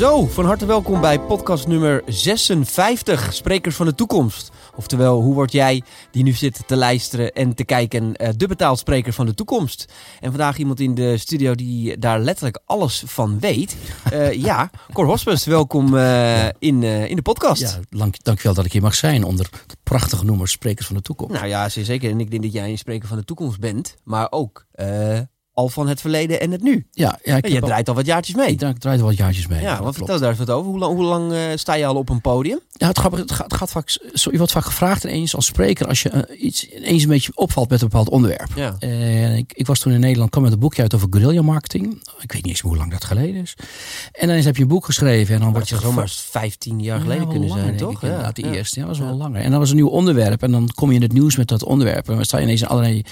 Zo, van harte welkom bij podcast nummer 56, Sprekers van de Toekomst. Oftewel, hoe word jij, die nu zit te luisteren en te kijken, eh, de betaald spreker van de toekomst? En vandaag iemand in de studio die daar letterlijk alles van weet. Eh, ja, Cor Hospes, welkom eh, in, in de podcast. Ja, dank, dankjewel dat ik hier mag zijn onder het prachtige noemer Sprekers van de Toekomst. Nou ja, zeker. En ik denk dat jij een spreker van de toekomst bent, maar ook al van het verleden en het nu. ja, ja, ik je al- draait al wat jaartjes mee. ik draai, ik draai er wat jaartjes mee. Ja, klopt. vertel daar wat over. Hoe lang, hoe lang eh, sta je al op een podium? Ja, het, grappige, het, gaat, het gaat vaak, zo, je wordt vaak gevraagd ineens als spreker als je eh, iets ineens een beetje opvalt met een bepaald onderwerp. Ja. Ik, ik was toen in Nederland, kwam met een boekje uit over guerrilla marketing. Ik weet niet eens hoe lang dat geleden is. En dan heb je een boek geschreven en dan Maar word dat je zomaar gevraagd- 15 jaar Ja, geleden kunnen langer, zijn, toch? ik, de ja. eerste. Ja, dat was wel langer. En dan was een nieuw onderwerp. En dan kom je in het nieuws met dat onderwerp. En dan sta je ineens in allerlei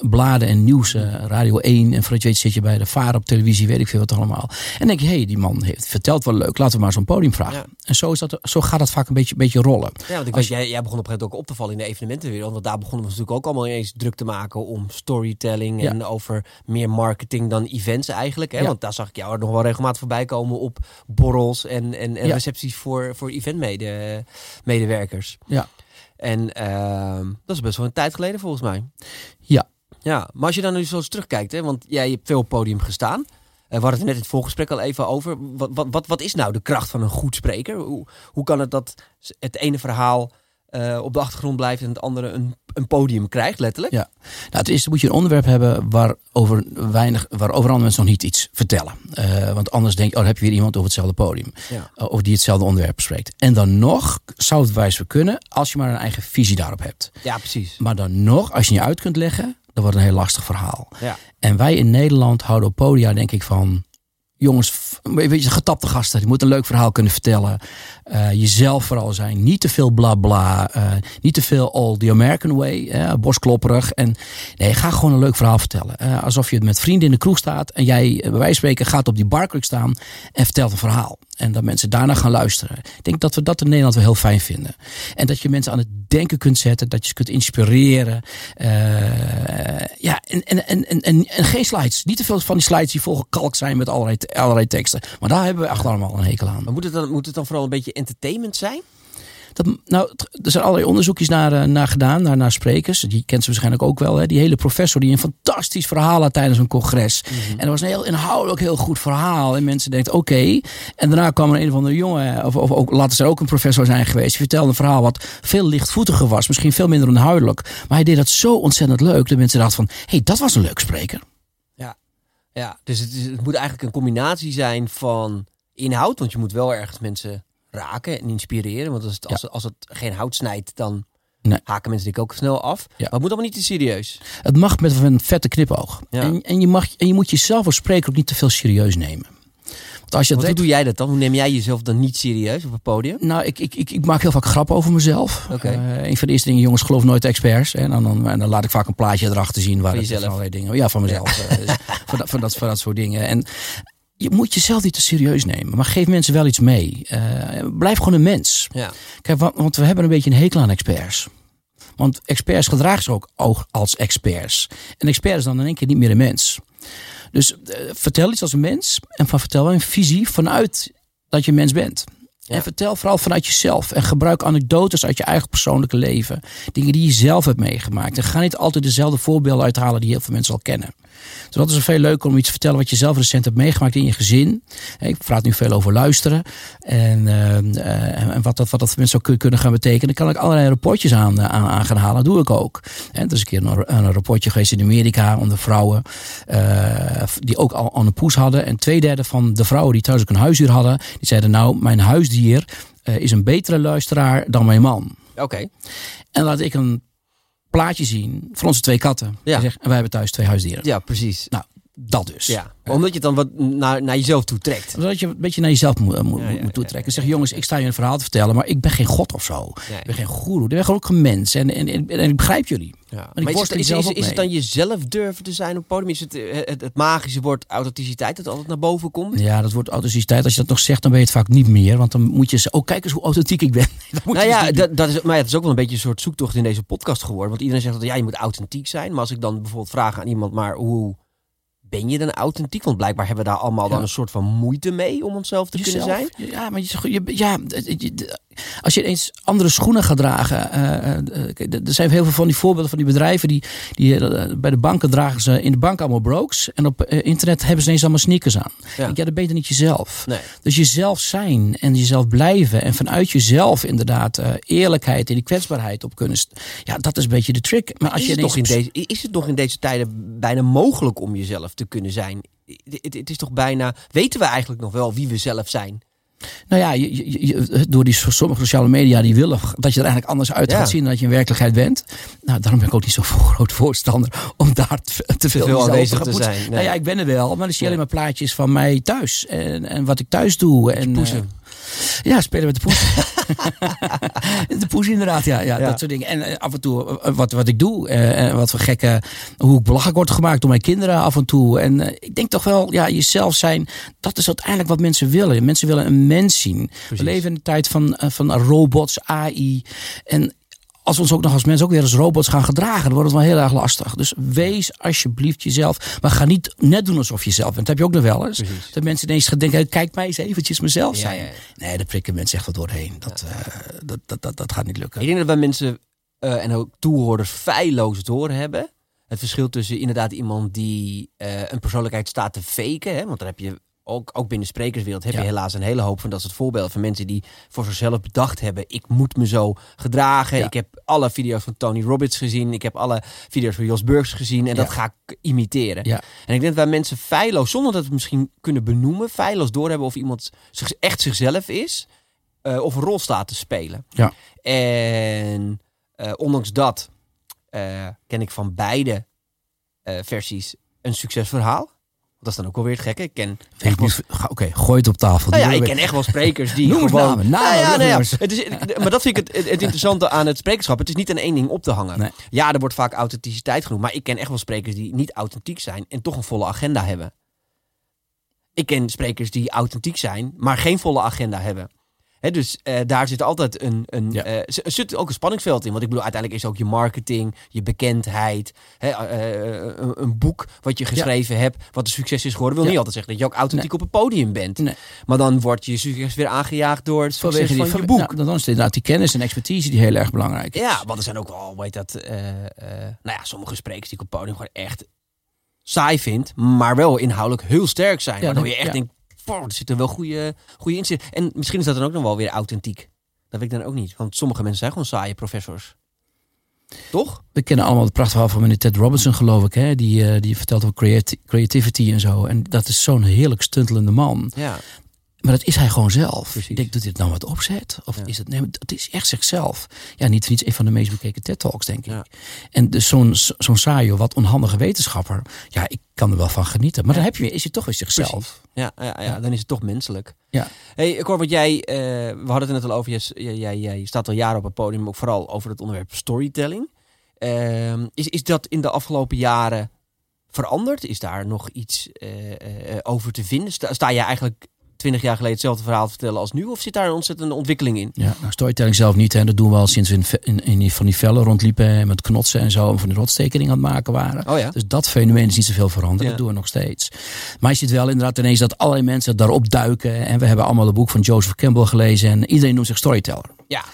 bladen en nieuws. eh, Radio 1. En voordat je weet zit je bij de VAR op televisie. Weet ik veel wat allemaal. En denk je, hé, hey, die man heeft verteld wel leuk. Laten we maar zo'n podium vragen. Ja. En zo, is dat, zo gaat dat vaak een beetje, beetje rollen. Ja, want ik weet, jij, jij begon op een gegeven moment ook op te vallen in de evenementenwereld. Want daar begonnen we natuurlijk ook allemaal ineens druk te maken om storytelling Ja. en over meer marketing dan events eigenlijk. Hè? Ja. Want daar zag ik jou nog wel regelmatig voorbij komen op borrels en, en, recepties voor, voor eventmedewerkers. Ja. En ehm, dat is best wel een tijd geleden volgens mij. Ja. Ja, maar als je dan nu zo eens terugkijkt, hè, want jij hebt veel op podium gestaan. Eh, we hadden het net in het voorgesprek al even over. Wat, wat, wat, wat is nou de kracht van een goed spreker? Hoe, hoe kan het dat het ene verhaal eh, op de achtergrond blijft en het andere een, een podium krijgt, letterlijk? Ja. Nou, het eerste moet je een onderwerp hebben waarover, weinig, waarover andere mensen nog niet iets vertellen. Eh, want anders denk je, oh, dan heb je weer iemand over hetzelfde podium. Ja. Uh, Of die hetzelfde onderwerp bespreekt. En dan nog zou het wijs voor kunnen als je maar een eigen visie daarop hebt. Ja, precies. Maar dan nog, als je niet uit kunt leggen, dan wordt een heel lastig verhaal. Ja. En wij in Nederland houden op podia denk ik van... Jongens, f- weet je, getapte gasten. Die moeten een leuk verhaal kunnen vertellen. Eh, jezelf vooral zijn. Niet te veel bla bla. eh, niet te veel all the American way. borstklopperig. En nee, ga gewoon een leuk verhaal vertellen. Eh, alsof je met vrienden in de kroeg staat. En jij, bij wijze van spreken, gaat op die barkruk staan. En vertelt een verhaal. En dat mensen daarna gaan luisteren. Ik denk dat we dat in Nederland wel heel fijn vinden. En dat je mensen aan het denken kunt zetten. Dat je ze kunt inspireren. Ja, en, en, en, en, en, en geen slides. Niet te veel van die slides die volgekalkt zijn met allerlei, allerlei teksten. Maar daar hebben we echt allemaal een hekel aan. Maar moet het, dan, moet het dan vooral een beetje entertainment zijn? Dat, nou, er zijn allerlei onderzoekjes naar, eh, naar gedaan, naar, naar sprekers. Die kent ze waarschijnlijk ook wel. Hè? Die hele professor die een fantastisch verhaal had tijdens een congres. En dat was een heel inhoudelijk heel goed verhaal. En mensen denken, oké. En daarna kwam er een of andere jongen, of, of ook, laten ze ook een professor zijn geweest. Die vertelde een verhaal wat veel lichtvoetiger was. Misschien veel minder inhoudelijk. Maar hij deed dat zo ontzettend leuk. Dat mensen dachten van, hé, hey, dat was een leuk spreker. Ja, dus het, is- het moet eigenlijk een combinatie zijn van inhoud. Want je moet wel ergens mensen raken en inspireren. Want als het, als, als het geen hout snijdt, dan Nee. haken mensen denk ik ook snel af. Maar het moet allemaal niet te serieus. Het mag met een vette knipoog. Ja. En, en, je mag, en je moet jezelf als spreker ook niet te veel serieus nemen. Want als je dat hoe doe jij dat dan? Hoe neem jij jezelf dan niet serieus op het podium? Nou, ik, ik, ik, ik maak heel vaak grappen over mezelf. Oké. Eh, een van de eerste dingen, jongens, geloof nooit experts. En dan, dan, en dan laat ik vaak een plaatje erachter zien. Waar Van jezelf? allerlei dingen. Ja, van mezelf. eh, dus van, dat, van, dat, van dat soort dingen. En je moet jezelf niet te serieus nemen. Maar geef mensen wel iets mee. Eh, blijf gewoon een mens. Ja. Kijk, want, want we hebben een beetje een hekel aan experts. Want experts gedragen zich ook ook als experts. En expert is dan in één keer niet meer een mens. Dus eh, vertel iets als een mens. En van vertel een visie vanuit dat je een mens bent. En vertel vooral vanuit jezelf. En gebruik anekdotes uit je eigen persoonlijke leven. Dingen die je zelf hebt meegemaakt. En ga niet altijd dezelfde voorbeelden uithalen die heel veel mensen al kennen. Dus dat is veel leuker om iets te vertellen wat je zelf recent hebt meegemaakt in je gezin. Ik praat nu veel over luisteren. En, eh, eh, en wat, dat, wat dat voor mensen zou kunnen gaan betekenen. Dan kan ik allerlei rapportjes aan, eh, aan, aan gaan halen. Dat doe ik ook. En er is een keer een, een rapportje geweest in Amerika onder vrouwen. die ook al aan een poes hadden. En twee derde van de vrouwen die thuis ook een huisdier hadden. Die zeiden nou, mijn huisdier is een betere luisteraar dan mijn man. Oké. En laat ik een plaatje zien van onze twee katten. Ja. En wij hebben thuis twee huisdieren. Ja, precies. Nou, dat dus. Ja. Omdat je het dan wat naar, naar jezelf toe trekt. Zodat je een beetje naar jezelf moet, moet, Ja, ja, moet toetrekken. Zeg, jongens, ik sta je een verhaal te vertellen, maar ik ben geen god of zo. Ik ben geen goeroe. Ik ben gewoon ook een mens. En, en, en, en ik begrijp jullie. Maar is, het, is, is, ook is het dan jezelf durven te zijn op het podium? Is het eh, het, het magische woord authenticiteit dat altijd naar boven komt? Ja, dat wordt authenticiteit. Als je dat nog zegt, dan ben je het vaak niet meer. Want dan moet je zeggen, oh kijk eens hoe authentiek ik ben. Nou ja, dat, dat is, maar het is ook wel een beetje een soort zoektocht in deze podcast geworden. Want iedereen zegt dat ja, je moet authentiek zijn. Maar als ik dan bijvoorbeeld vraag aan iemand, maar hoe ben je dan authentiek? Want blijkbaar hebben we daar allemaal dan een soort van moeite mee om onszelf te kunnen zijn. Ja, maar je, ja, als je eens andere schoenen gaat dragen. eh, eh, kijk, er zijn heel veel van die voorbeelden van die bedrijven. Die, die eh, bij de banken dragen ze in de bank allemaal brokes. En op eh, internet hebben ze ineens allemaal sneakers aan. Ja. Ja, dan ben je niet jezelf. Nee. Dus jezelf zijn en jezelf blijven. En vanuit jezelf inderdaad eh, eerlijkheid en die kwetsbaarheid op kunnen. Ja, dat is een beetje de trick. Maar als Is je het, nog in deze, is het nog in deze tijden bijna mogelijk om jezelf te kunnen zijn? Het, het- het is toch bijna. Weten we eigenlijk nog wel wie we zelf zijn? Nou ja, je, door die so- sommige sociale media die willen dat je er eigenlijk anders uit Ja. gaat zien dan dat je in werkelijkheid bent. Nou, daarom ben ik ook niet zo'n groot voorstander om daar te, te veel veel jezelf aanwezig gaan te zijn, nee. Nou ja, ik ben er wel, maar dan zie je alleen maar plaatjes van mij thuis en, en wat ik thuis doe. En. Eh, ja, spelen met de poes. de poes inderdaad, ja, ja, Ja. dat soort dingen. En eh, af en toe eh, wat, wat ik doe, eh, wat voor gekke, hoe ik belachelijk word gemaakt door mijn kinderen af en toe. En eh, ik denk toch wel, ja, jezelf zijn, dat is uiteindelijk wat mensen willen. Mensen willen een mens zien. We leven in een tijd van, eh, van robots, AI. En als we ons ook nog als mensen ook weer als robots gaan gedragen, dan wordt het wel heel erg lastig. Dus wees alsjeblieft jezelf. Maar ga niet net doen alsof je zelf bent. Dat heb je ook nog wel eens. Precies. Dat mensen ineens gaan denken, kijk mij eens eventjes mezelf zijn. ja, ja. Nee, daar prikken mensen echt wat doorheen. Dat, eh, dat, dat, dat, dat gaat niet lukken. Ik denk dat wij mensen eh, en ook toehoorders feilloos doorhebben. Het verschil tussen inderdaad iemand die eh, een persoonlijkheid staat te faken. Hè, want dan heb je ook, ook binnen de sprekerswereld heb je Ja. helaas een hele hoop van dat soort voorbeelden van mensen die voor zichzelf bedacht hebben. Ik moet me zo gedragen. Ja. Ik heb alle video's van Tony Robbins gezien. Ik heb alle video's van Jos Burgs gezien. En dat ga ik imiteren. En ik denk dat wij mensen feilloos, zonder dat we het misschien kunnen benoemen, feilloos doorhebben of iemand zich, echt zichzelf is. eh, of een rol staat te spelen. Ja. En eh, ondanks dat eh, ken ik van beide versies een succesverhaal. Dat is dan ook wel weer het gekke. Ik ken Oké, gooi het op tafel. nou ja, ik ken echt wel sprekers die Noem gewoon... namen, namen, Nou ja, nou ja, het is, maar dat vind ik het, het, het interessante aan het sprekerschap. Het is niet aan één ding op te hangen. Nee. Ja, er wordt vaak authenticiteit genoemd. Maar ik ken echt wel sprekers die niet authentiek zijn en toch een volle agenda hebben. Ik ken sprekers die authentiek zijn, maar geen volle agenda hebben. Dus eh, daar zit altijd een, een, Ja. eh, zit ook een spanningsveld in. Want ik bedoel, uiteindelijk is ook je marketing, je bekendheid, eh, een, een boek wat je geschreven hebt, wat een succes is geworden, wil Ja. niet altijd zeggen dat je ook authentiek op het podium bent. Nee. Maar dan wordt je succes weer aangejaagd door het succes Vanwege die, van je boek. Nou, dan is het inderdaad die kennis en expertise die heel erg belangrijk is. Ja, want er zijn ook wel, heet dat, nou ja, sommige sprekers die ik op het podium gewoon echt saai vind, maar wel inhoudelijk heel sterk zijn. Waardoor je echt denkt, "Poh, er zitten wel goede, goede inzichten. En misschien is dat dan ook nog wel weer authentiek. Dat weet ik dan ook niet, want sommige mensen zijn gewoon saaie professors. Toch? We kennen allemaal het prachtige verhaal van meneer Ted Robinson, geloof ik. Hè? Die, eh, die vertelt over creati- creativity en zo. En dat is zo'n heerlijk stuntelende man. Ja. Maar dat is hij gewoon zelf. Precies. Ik denk, doet hij het nou wat opzet? Of Ja. is het... Nee, het is echt zichzelf. Ja, niet niets een van de meest bekeken TED-talks, denk ik. Ja. En dus zo'n zo'n saaie, wat onhandige wetenschapper... Ja, ik kan er wel van genieten. Maar dan heb je, is je toch weer zichzelf. Ja, ja, ja, dan is het toch menselijk. Ja. Hey, ik hoor wat jij, eh, we hadden het net al over, jij, jij, jij, jij staat al jaren op het podium, ook vooral over het onderwerp storytelling. Ehm, is, is dat in de afgelopen jaren veranderd? Is daar nog iets eh, eh, over te vinden? Sta, sta je eigenlijk twintig jaar geleden hetzelfde verhaal te vertellen als nu? Of zit daar een ontzettende ontwikkeling in? Ja, nou, storytelling zelf niet. Hè. Dat doen we al sinds we in, in, van die vellen rondliepen... en met knotsen en zo... en van die rotstekeningen aan het maken waren. Oh ja? Dus dat fenomeen is niet zoveel veranderd. Ja. Dat doen we nog steeds. Maar je ziet wel inderdaad ineens dat allerlei mensen daarop duiken. En we hebben allemaal het boek van Joseph Campbell gelezen. En iedereen noemt zich storyteller. Ja.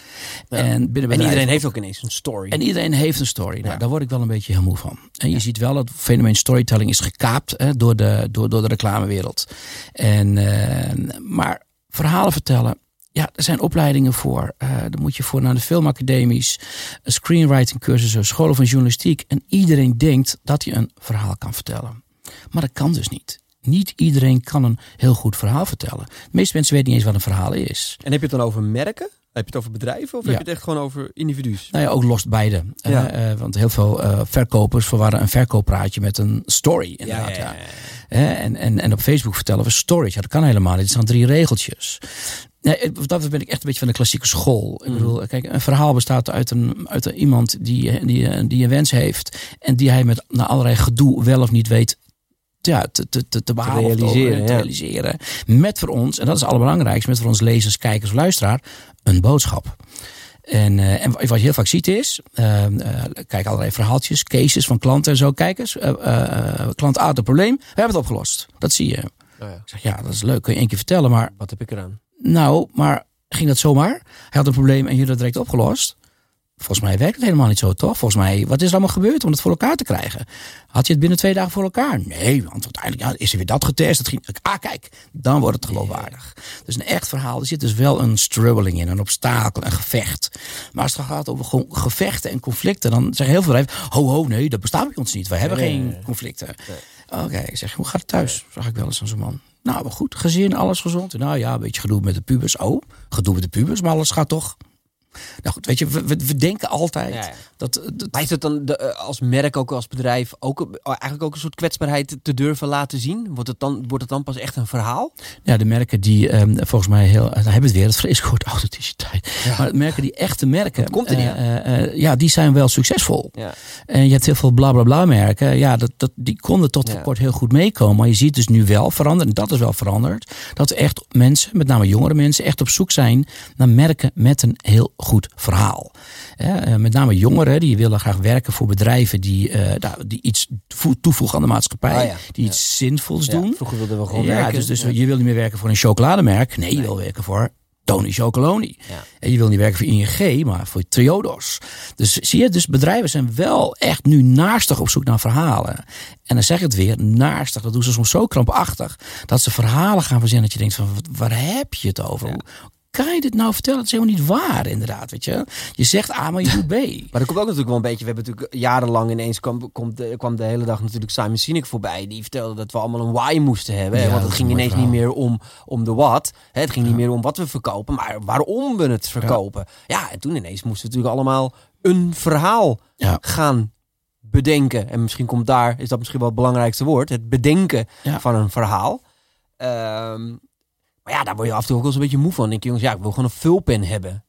Ja. En, binnen En bedrijven- iedereen heeft ook ineens een story. en iedereen heeft een story. Nou, Ja. daar word ik wel een beetje heel moe van. En je ziet wel dat het fenomeen storytelling is gekaapt hè, door, de, door, door de reclamewereld. En, eh, maar verhalen vertellen. Ja, er zijn opleidingen voor. Eh daar moet je voor naar de filmacademies, screenwriting cursussen, scholen van journalistiek. En iedereen denkt dat hij een verhaal kan vertellen. Maar dat kan dus niet. Niet iedereen kan een heel goed verhaal vertellen. De meeste mensen weten niet eens wat een verhaal is. En heb je het dan over merken? Heb je het over bedrijven? Of Ja. heb je het echt gewoon over individu's? Nou ja, ook lost beide. Ja. Eh, eh, want heel veel eh, verkopers verwarren een verkooppraatje met een story. Inderdaad, ja, en, en, en op Facebook vertellen we stories. Ja, dat kan helemaal niet. Het zijn drie regeltjes. Nee, dat ben ik echt een beetje van de klassieke school. Ik Mhm. bedoel, kijk, een verhaal bestaat uit, een, uit een, iemand die, die, die een wens heeft. En die hij met na allerlei gedoe wel of niet weet ja, te, te, te, te behalen. te- realiseren, te ja. realiseren. Met voor ons, en dat is het allerbelangrijkste, met voor ons lezers, kijkers, luisteraar, een boodschap. En, uh, en wat je heel vaak ziet is, uh, kijk allerlei verhaaltjes, cases van klanten en zo. Kijk eens, klant A had een probleem, we hebben het opgelost. Dat zie je. Oh ja. Ik zeg, ja, dat is leuk, kun je één keer vertellen, maar... Wat heb ik eraan? Nou, maar ging dat zomaar? Hij had een probleem en jullie dat direct opgelost? Volgens mij werkt het helemaal niet zo, toch? Volgens mij, wat is er allemaal gebeurd om het voor elkaar te krijgen? Had je het binnen twee dagen voor elkaar? Nee, want uiteindelijk ja, is er weer dat getest. Dat ging, ah, kijk, dan wordt het geloofwaardig. Dus een echt verhaal, er zit dus wel een struggling in, een obstakel, een gevecht. Maar als het gaat over gevechten en conflicten, dan zeggen heel veel bedrijven, ho, ho, nee, dat bestaat bij ons niet. We hebben geen conflicten. Oké, ik zeg, hoe gaat het thuis? Zag ik wel eens aan zo'n man. Nou, goed, gezin, alles gezond. Nou ja, een beetje gedoe met de pubers. Oh, gedoe met de pubers, maar alles gaat toch nou goed, weet je, we, we denken altijd Dat, dat... Maar is het dan de, eh, als merk, ook als bedrijf, ook, eh, eigenlijk ook een soort kwetsbaarheid te durven laten zien? Wordt het dan, wordt het dan pas echt een verhaal? Ja, de merken die um, volgens mij heel, dan hebben we het weer, het vreselijk woord authenticiteit. Ja. Maar merken die echte merken, komt er niet uh, ja, die zijn wel succesvol. Ja. En je hebt heel veel bla bla bla merken, ja, dat, dat, die konden tot voor kort heel goed meekomen. Maar je ziet dus nu wel veranderen, en dat is wel veranderd, dat echt mensen, met name jongere mensen, echt op zoek zijn naar merken met een heel goed verhaal. Eh, met name jongeren die willen graag werken voor bedrijven die, uh, die iets toevoegen aan de maatschappij. Ah, die iets zinvols doen. Vroeger wilden we gewoon werken. Dus, dus je wil niet meer werken voor een chocolademerk. Nee, je wil werken voor Tony Chocoloni. En je wil niet werken voor ING, maar voor Triodos. Dus zie je, dus bedrijven zijn wel echt nu naastig op zoek naar verhalen. En dan zeg ik het weer, naastig, dat doen ze soms zo krampachtig. Dat ze verhalen gaan verzinnen dat je denkt van, waar heb je het over? Kan je dit nou vertellen? Dat is helemaal niet waar, inderdaad. Weet je, je zegt A, maar je doet B. maar dat komt ook natuurlijk wel een beetje. We hebben natuurlijk jarenlang ineens kwam, kwam, de, kwam de hele dag natuurlijk Simon Sinek voorbij. Die vertelde dat we allemaal een why moesten hebben. want het ging ineens niet meer om, om de wat. Het ging niet meer om wat we verkopen, maar waarom we het verkopen. Ja, en toen ineens moesten we natuurlijk allemaal een verhaal gaan bedenken. En misschien komt daar, is dat misschien wel het belangrijkste woord, het bedenken van een verhaal. Um, maar ja, daar word je af en toe ook wel eens een beetje moe van. Dan denk je, jongens, ja, ik wil gewoon een vulpen hebben.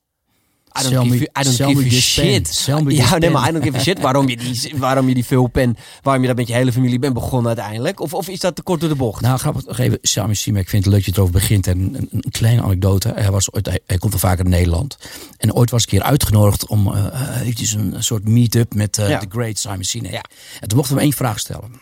I don't give, I don't give a shit. Ja, nee, maar I don't give a shit waarom je die, waarom je die vulpen, waarom je dat met je hele familie bent begonnen uiteindelijk. Of, of is dat te kort door de bocht? Nou, grappig nog even, Sami Sima, ik vind het leuk dat je erover begint. En een, een, kleine anekdote. Hij, was ooit, hij, komt er vaker in Nederland. En ooit was ik een keer uitgenodigd om uh, een soort meet-up met uh, de great Simon Sinek. Ja. En toen mochten we één vraag stellen.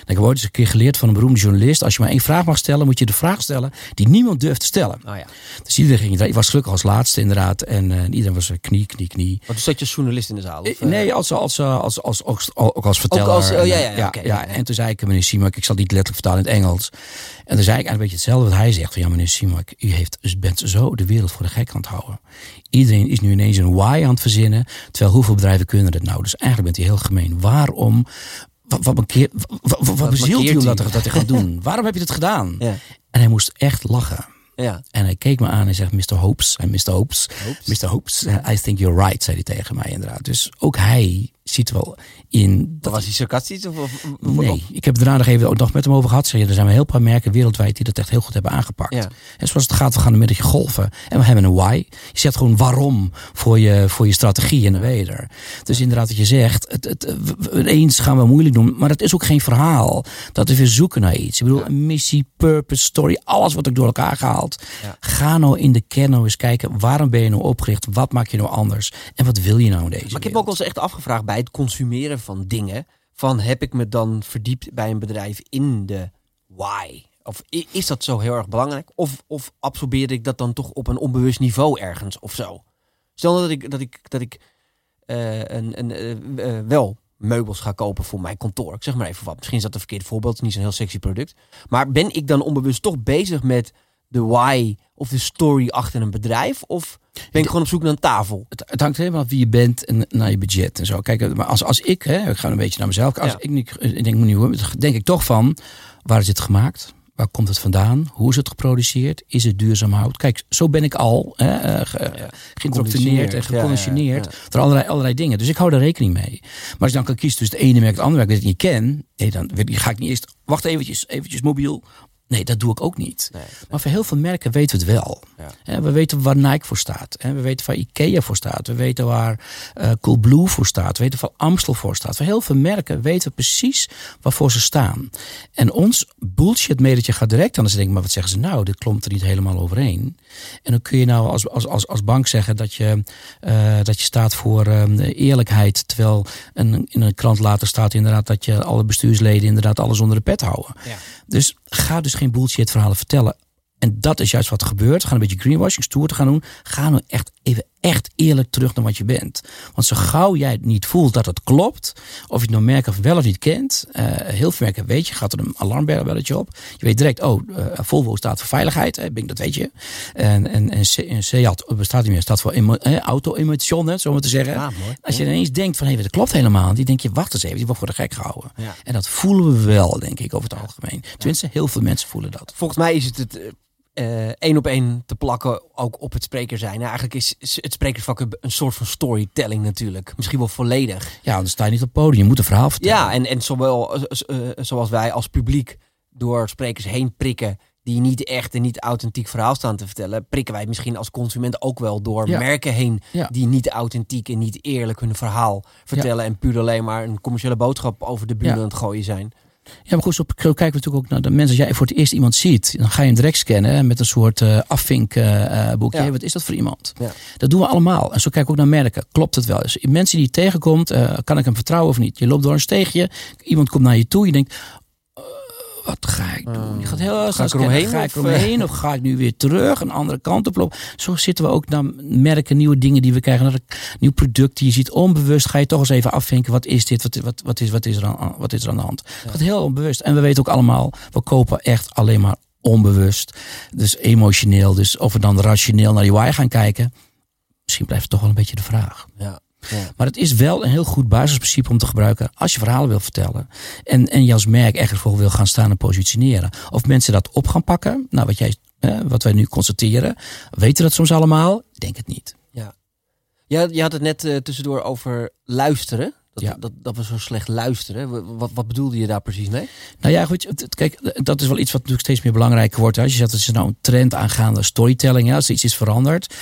Ik heb ooit eens een keer geleerd van een beroemde journalist. Als je maar één vraag mag stellen, moet je de vraag stellen die niemand durft te stellen. Oh ja. Dus iedereen ging, ik was gelukkig als laatste inderdaad. En uh, iedereen was knie, knie, knie. Want zat je als journalist in de zaal? Of, uh... Nee, als, als, als, als, als, ook als verteller. Ook als, oh, ja, ja, ja, ja, En toen zei ik, meneer Simak, ik zal niet letterlijk vertalen in het Engels. En toen zei ik eigenlijk een beetje hetzelfde wat hij zegt. Van, ja, meneer Simak, u heeft, bent zo de wereld voor de gek aan het houden. Iedereen is nu ineens een why aan het verzinnen. Terwijl hoeveel bedrijven kunnen dat nou? Dus eigenlijk bent u heel gemeen. Waarom wat, wat, wat, wat, bezielt hij om dat, dat te gaan doen? Waarom heb je het gedaan? Ja. En hij moest echt lachen. Ja. En hij keek me aan en zegt, Mr. Hopes, Mr. Hopes, Hopes. Mr. Hopes, I think you're right, zei hij tegen mij inderdaad. Dus ook hij ziet wel in... Dat was hij sarcastisch? Of, of, nee, ik heb daarna nog even nog met hem over gehad. Zeg, er zijn wel heel paar merken wereldwijd die dat echt heel goed hebben aangepakt. Ja. En zoals het gaat, we gaan een middagje golven. En we hebben een why. Je zet gewoon waarom voor je, voor je strategie en dan weet Dus inderdaad wat je zegt, het, het, eens gaan we moeilijk doen. Maar het is ook geen verhaal. Dat we weer zoeken naar iets. Ik bedoel, een missie, purpose, story. Alles wordt ook door elkaar gehaald. Ga nou in de kern nou eens kijken. Waarom ben je nou opgericht? Wat maak je nou anders? En wat wil je nou in deze Maar ik heb ook wel eens echt afgevraagd bij het consumeren van dingen. Van heb ik me dan verdiept bij een bedrijf in de why? Of is dat zo heel erg belangrijk? Of, of absorbeer ik dat dan toch op een onbewust niveau ergens of zo? Stel dat ik, dat ik, dat ik uh, een, een, uh, uh, wel meubels ga kopen voor mijn kantoor. Ik zeg maar even wat. Misschien is dat een verkeerd voorbeeld. Niet zo'n heel sexy product. Maar ben ik dan onbewust toch bezig met de why of de story achter een bedrijf? Of ben ik gewoon op zoek naar een tafel? Het, het hangt helemaal af wie je bent en naar je budget en zo. Kijk, maar als, als ik, hè, ik ga een beetje naar mezelf. Als ik, ik denk, nu, denk ik toch van, waar is het gemaakt? Waar komt het vandaan? Hoe is het geproduceerd? Is het duurzaam hout? Kijk, zo ben ik al hè, geïndoctrineerd en geconditioneerd. Ja, ja, allerlei, allerlei dingen. Dus ik hou daar rekening mee. Maar als je dan kan kiezen tussen het ene merk en het andere merk dat ik niet ken. Nee, dan ga ik niet eerst... Wacht eventjes, eventjes mobiel Nee, dat doe ik ook niet. Nee. Maar voor heel veel merken weten we het wel. Ja. We weten waar Nike voor staat. We weten waar Ikea voor staat. We weten waar eh Coolblue voor staat. We weten waar Amstel voor staat. Voor heel veel merken weten we precies waarvoor ze staan. En ons bullshit medetje gaat direct aan. Dan denk ik, maar wat zeggen ze nou? Dit klopt er niet helemaal overeen. En dan kun je nou als, als, als, als bank zeggen dat je, eh, dat je staat voor eh, eerlijkheid. Terwijl een, in een krant later staat inderdaad dat je alle bestuursleden inderdaad alles onder de pet houden. Ja. Dus ga dus geen bullshit verhalen vertellen. En dat is juist wat er gebeurt. Ga een beetje greenwashing, stoer te gaan doen. Ga nou echt even echt eerlijk terug naar wat je bent. Want zo gauw jij het niet voelt dat het klopt, of je het nou merk of wel of niet kent, eh, heel veel merken weet je, gaat er een alarmbelletje op. Je weet direct, oh, eh, Volvo staat voor veiligheid, hè, Bing, dat weet je. En, en, en, Se- en Seat bestaat niet meer, staat voor emo- eh, auto-emotion, zo maar te zeggen. Ja, mooi. Als je ineens denkt van, hé, dat klopt helemaal die denk je, wacht eens even, die wordt voor de gek gehouden. Ja. En dat voelen we wel, denk ik, over het algemeen. Tenminste, heel veel mensen voelen dat. Volgens mij is het het eh, één op één te plakken ook op het spreker zijn. Nou, eigenlijk is het sprekersvak een- soort van storytelling natuurlijk. Misschien wel volledig. Ja, dan sta je niet op het podium, je moet een verhaal vertellen. Ja, en, en zowel eh, zoals wij als publiek door sprekers heen prikken die niet echt en niet authentiek verhaal staan te vertellen, prikken wij misschien als consument ook wel door Ja. merken heen Ja. die niet authentiek en niet eerlijk hun verhaal vertellen en puur alleen maar een commerciële boodschap over de Ja. aan het gooien zijn. Ja, maar goed, zo kijken we natuurlijk ook naar de mensen. Als jij voor het eerst iemand ziet, dan ga je hem direct scannen met een soort eh afvinkboekje. Ja. Hey, wat is dat voor iemand? Ja. Dat doen we allemaal. En zo kijken we ook naar merken. Klopt het wel? Dus mensen die je tegenkomt, eh, kan ik hem vertrouwen of niet? Je loopt door een steegje, iemand komt naar je toe, je denkt, eh, wat ga ik doen? Je gaat heel Ga ik eromheen. Ga ik of, eh? eromheen of ga ik nu weer terug een andere kant op lopen? Zo zitten we ook naar merken, nieuwe dingen die we krijgen, naar een nieuw product die je ziet. Onbewust ga je toch eens even afvinken. Wat is dit? Wat, wat, wat, is, wat, is, er aan, wat is er aan de hand? Het gaat heel onbewust. En we weten ook allemaal, we kopen echt alleen maar onbewust. Dus emotioneel. Dus of we dan rationeel naar die why gaan kijken. Misschien blijft het toch wel een beetje de vraag. Ja. Ja. Maar het is wel een heel goed basisprincipe om te gebruiken als je verhalen wil vertellen. En, en je als merk ergens voor wil gaan staan en positioneren. Of mensen dat op gaan pakken. Nou, wat, jij, eh, wat wij nu constateren. Weten dat soms allemaal? Ik Denk het niet. Ja. Ja, je had het net eh, tussendoor over luisteren. Dat, Ja. dat, dat we zo slecht luisteren. Wa- Wat, wat bedoelde je daar precies mee? Nou ja, goed. Kijk, dat is wel iets wat natuurlijk steeds meer belangrijk wordt. hè. Als je zegt, dat is nou een trend aangaande storytelling. Ja, als er iets is veranderd.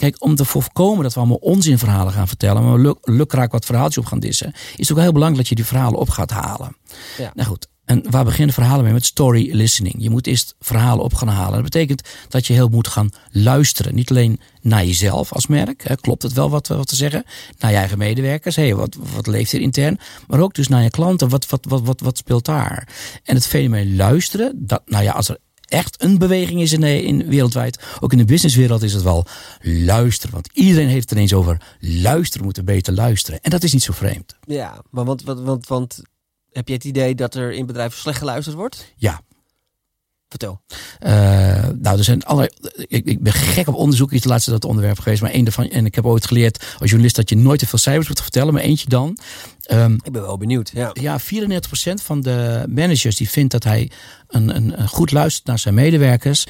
Kijk, om te voorkomen dat we allemaal onzinverhalen gaan vertellen. Maar luk, lukraak wat verhaaltjes op gaan dissen. Is het ook heel belangrijk dat je die verhalen op gaat halen. Ja. Nou goed. En waar beginnen verhalen mee? Met story listening. Je moet eerst verhalen op gaan halen. Dat betekent dat je heel moet gaan luisteren. Niet alleen naar jezelf als merk. Hè, klopt het wel wat, wat te zeggen? Naar je eigen medewerkers. Hey, wat, wat leeft er intern? Maar ook dus naar je klanten. Wat, wat, wat, wat, wat speelt daar? En het fenomeen luisteren. Dat, nou ja, als er echt een beweging is in, in wereldwijd. Ook in de businesswereld is het wel luisteren. Want iedereen heeft het ineens over luisteren. Moeten beter luisteren. En dat is niet zo vreemd. Ja, maar want, want, want, want heb je het idee dat er in bedrijven slecht geluisterd wordt? Ja, Vertel. Eh, nou, er zijn allerlei. Ik, ik ben gek op onderzoek. Iets laatste dat onderwerp geweest. Maar één daarvan. En ik heb ooit geleerd als journalist dat je nooit te veel cijfers moet vertellen. Maar eentje dan. Ehm, Ik ben wel benieuwd. Ja. ja, 34% van de managers die vindt dat hij een, een, een goed luistert naar zijn medewerkers.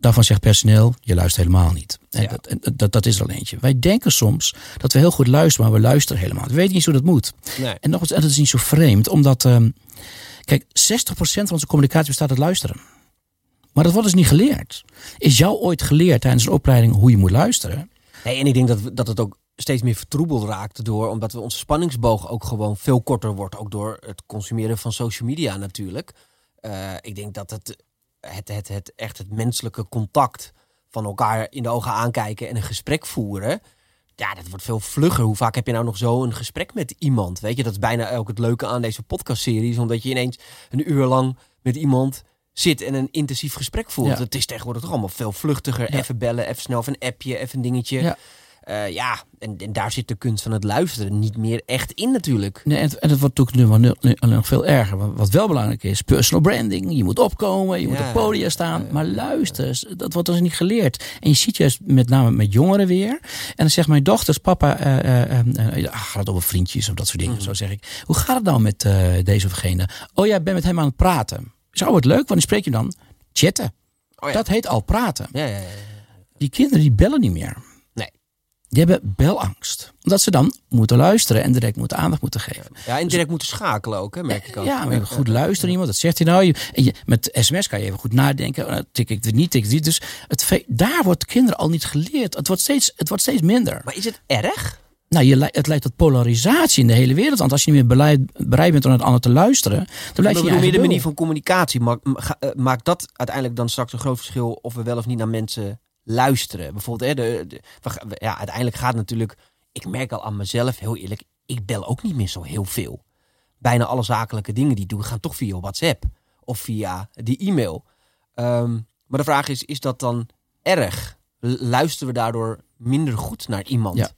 Daarvan zegt personeel, je luistert helemaal niet. En Ja. dat, dat, dat is er al eentje. Wij denken soms dat we heel goed luisteren, maar we luisteren helemaal. niet. We weten niet hoe dat moet. Nee. En nog eens, en dat is niet zo vreemd, omdat, ehm, kijk, 60% van onze communicatie bestaat uit luisteren. Maar dat wordt dus niet geleerd. Is jou ooit geleerd tijdens een opleiding hoe je moet luisteren? Nee, en ik denk dat, dat het ook steeds meer vertroebeld raakt door, omdat we onze spanningsboog ook gewoon veel korter wordt. Ook door het consumeren van social media natuurlijk. Eh, ik denk dat het, het, het, het echt het menselijke contact van elkaar in de ogen aankijken en een gesprek voeren. Ja, dat wordt veel vlugger. Hoe vaak heb je nou nog zo een gesprek met iemand? Weet je, dat is bijna ook het leuke aan deze podcastserie. is Omdat je ineens een uur lang met iemand zit en een intensief gesprek voert. Ja. Het is tegenwoordig toch allemaal veel vluchtiger. Ja. Even bellen, even snel, even een appje, even een dingetje. Ja. Ja, ja en, en daar zit de kunst van het luisteren niet meer echt in natuurlijk. Nee, en, en het wordt natuurlijk nu, nu, nu nog veel erger. Want Wat wel belangrijk is, personal branding. Je moet opkomen, je moet op podia saan. Maar luister, dat wordt dus niet geleerd. En je ziet juist met name met jongeren weer. En dan zegt mijn dochters, papa, eh, eh, eh, eh, gaat het over vriendjes of dat soort dingen. Zo zeg ik. Hoe gaat het nou met eh, deze of gene? Oh ja, ik ben met hem aan het praten. Zou het leuk, wanneer spreek je dan? Chatten. Oh ja. Dat heet al praten. Ja, ja, ja. Die kinderen die bellen niet meer. Die hebben belangst. Omdat ze dan moeten luisteren en direct moeten aandacht moeten geven. Ja, en direct moeten schakelen ook, hè, merk ik ook. Ja, maar goed luisteren iemand. Dat zegt hij nou. Je, en je, met sms kan je even goed nadenken. Oh, tik ik het niet, tik ik niet. Dus het, daar wordt kinderen al niet geleerd. Het wordt steeds, het wordt steeds minder. Maar is het erg? Nou, je, het leidt tot polarisatie in de hele wereld. Want als je niet meer beleid, bereid bent om naar het ander te luisteren, dan blijf je meer de manier van communicatie. Ma- ma- ga- eh, Maakt dat uiteindelijk dan straks een groot verschil of we wel of niet naar mensen luisteren? Bijvoorbeeld, hè, de, ja, uiteindelijk gaat natuurlijk. Ik merk al aan mezelf, heel eerlijk, ik bel ook niet meer zo heel veel. Bijna alle zakelijke dingen die ik doe, gaan toch via WhatsApp of via die e-mail. Ehm, maar de vraag is, is dat dan erg? Luisteren we daardoor minder goed naar iemand? Ja.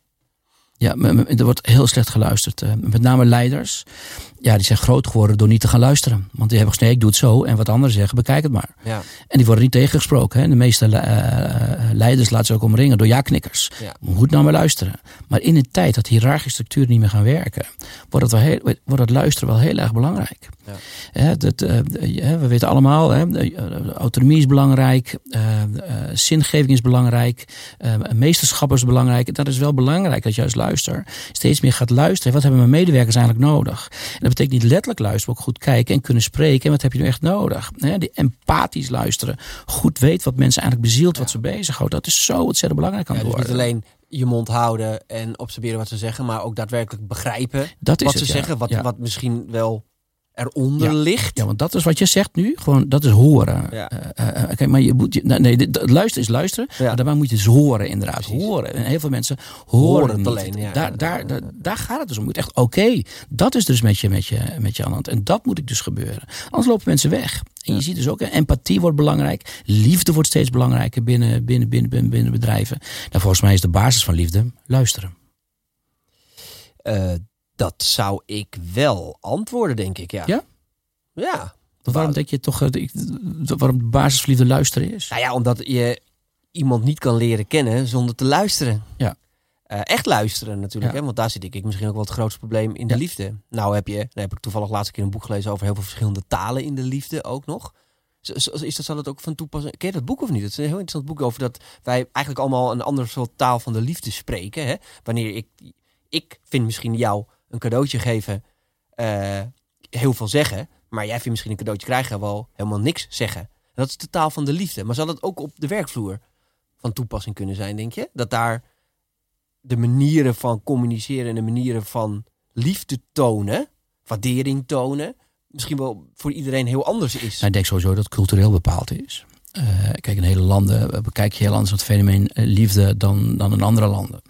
Ja, er wordt heel slecht geluisterd. Eh, Met name leiders. Ja, die zijn groot geworden door niet te gaan luisteren. Want die hebben gezegd, nee, ik doe het zo. En wat anderen zeggen, bekijk het maar. Ja. En die worden niet tegengesproken. Hè. De meeste eh, leiders laten ze ook omringen door ja-knikkers. Ja. Moet nou maar luisteren. Maar in een tijd dat hiërarchische structuren niet meer gaan werken, wordt het, wel heel, wordt het luisteren wel heel erg belangrijk. Ja. Dat, eh, we weten allemaal, hè, eh, autonomie is belangrijk, eh, zingeving is belangrijk, meesterschap is belangrijk. Dat is wel belangrijk dat je als luister steeds meer gaat luisteren. Wat hebben mijn medewerkers eigenlijk nodig? En dat betekent niet letterlijk luisteren, maar ook goed kijken en kunnen spreken. En wat heb je nu echt nodig? Die empathisch luisteren. Goed weet wat mensen eigenlijk bezielt, wat ze bezighoudt. Dat is zo ontzettend belangrijk aan Ja, dus niet alleen je mond houden en observeren wat ze zeggen, maar ook daadwerkelijk begrijpen Dat is wat het, ze ja. zeggen, wat, Ja. wat misschien wel eronder Ja. ligt. Ja, want dat is wat je zegt nu. Gewoon, dat is horen. Ja. Kijk, maar je moet, je, nee, luisteren is luisteren. Ja. Maar daarbij moet je dus horen, inderdaad. Precies. Horen. En heel veel mensen horen, Horen het niet. alleen, ja. daar, daar, daar, daar gaat het dus om. Je moet echt, oké, dat is dus met je, met, je, met je aan de hand. En dat moet ik dus gebeuren. Anders lopen mensen weg. En je ziet dus ook, empathie wordt belangrijk. Liefde wordt steeds belangrijker binnen, binnen, binnen, binnen, binnen bedrijven. Nou, volgens mij is de basis van liefde luisteren. Eh, dat zou ik wel antwoorden, denk ik. Ja. Ja? Waarom denk je toch, eh, waarom de luisteren is? Nou ja, omdat je iemand niet kan leren kennen zonder te luisteren. Ja. Eh, echt luisteren natuurlijk, Ja. hè? want daar zit ik misschien ook wel het grootste probleem in de Ja. liefde. Nou heb je, nou heb ik toevallig laatst een keer een boek gelezen over heel veel verschillende talen in de liefde ook nog. Is dat, zal het ook van toepassing? Ken je dat boek of niet? Het is een heel interessant boek over dat wij eigenlijk allemaal een ander soort taal van de liefde spreken. Hè? Wanneer ik, ik vind misschien jou een cadeautje geven eh, heel veel zeggen, maar jij vindt misschien een cadeautje krijgen wel helemaal niks zeggen. En dat is de taal van de liefde. Maar zal dat ook op de werkvloer van toepassing kunnen zijn, denk je? Dat daar de manieren van communiceren en de manieren van liefde tonen, waardering tonen, misschien wel voor iedereen heel anders is. Nou, ik denk sowieso dat cultureel bepaald is. Eh, kijk, in hele landen bekijk je heel anders het fenomeen eh, liefde dan, dan in andere landen.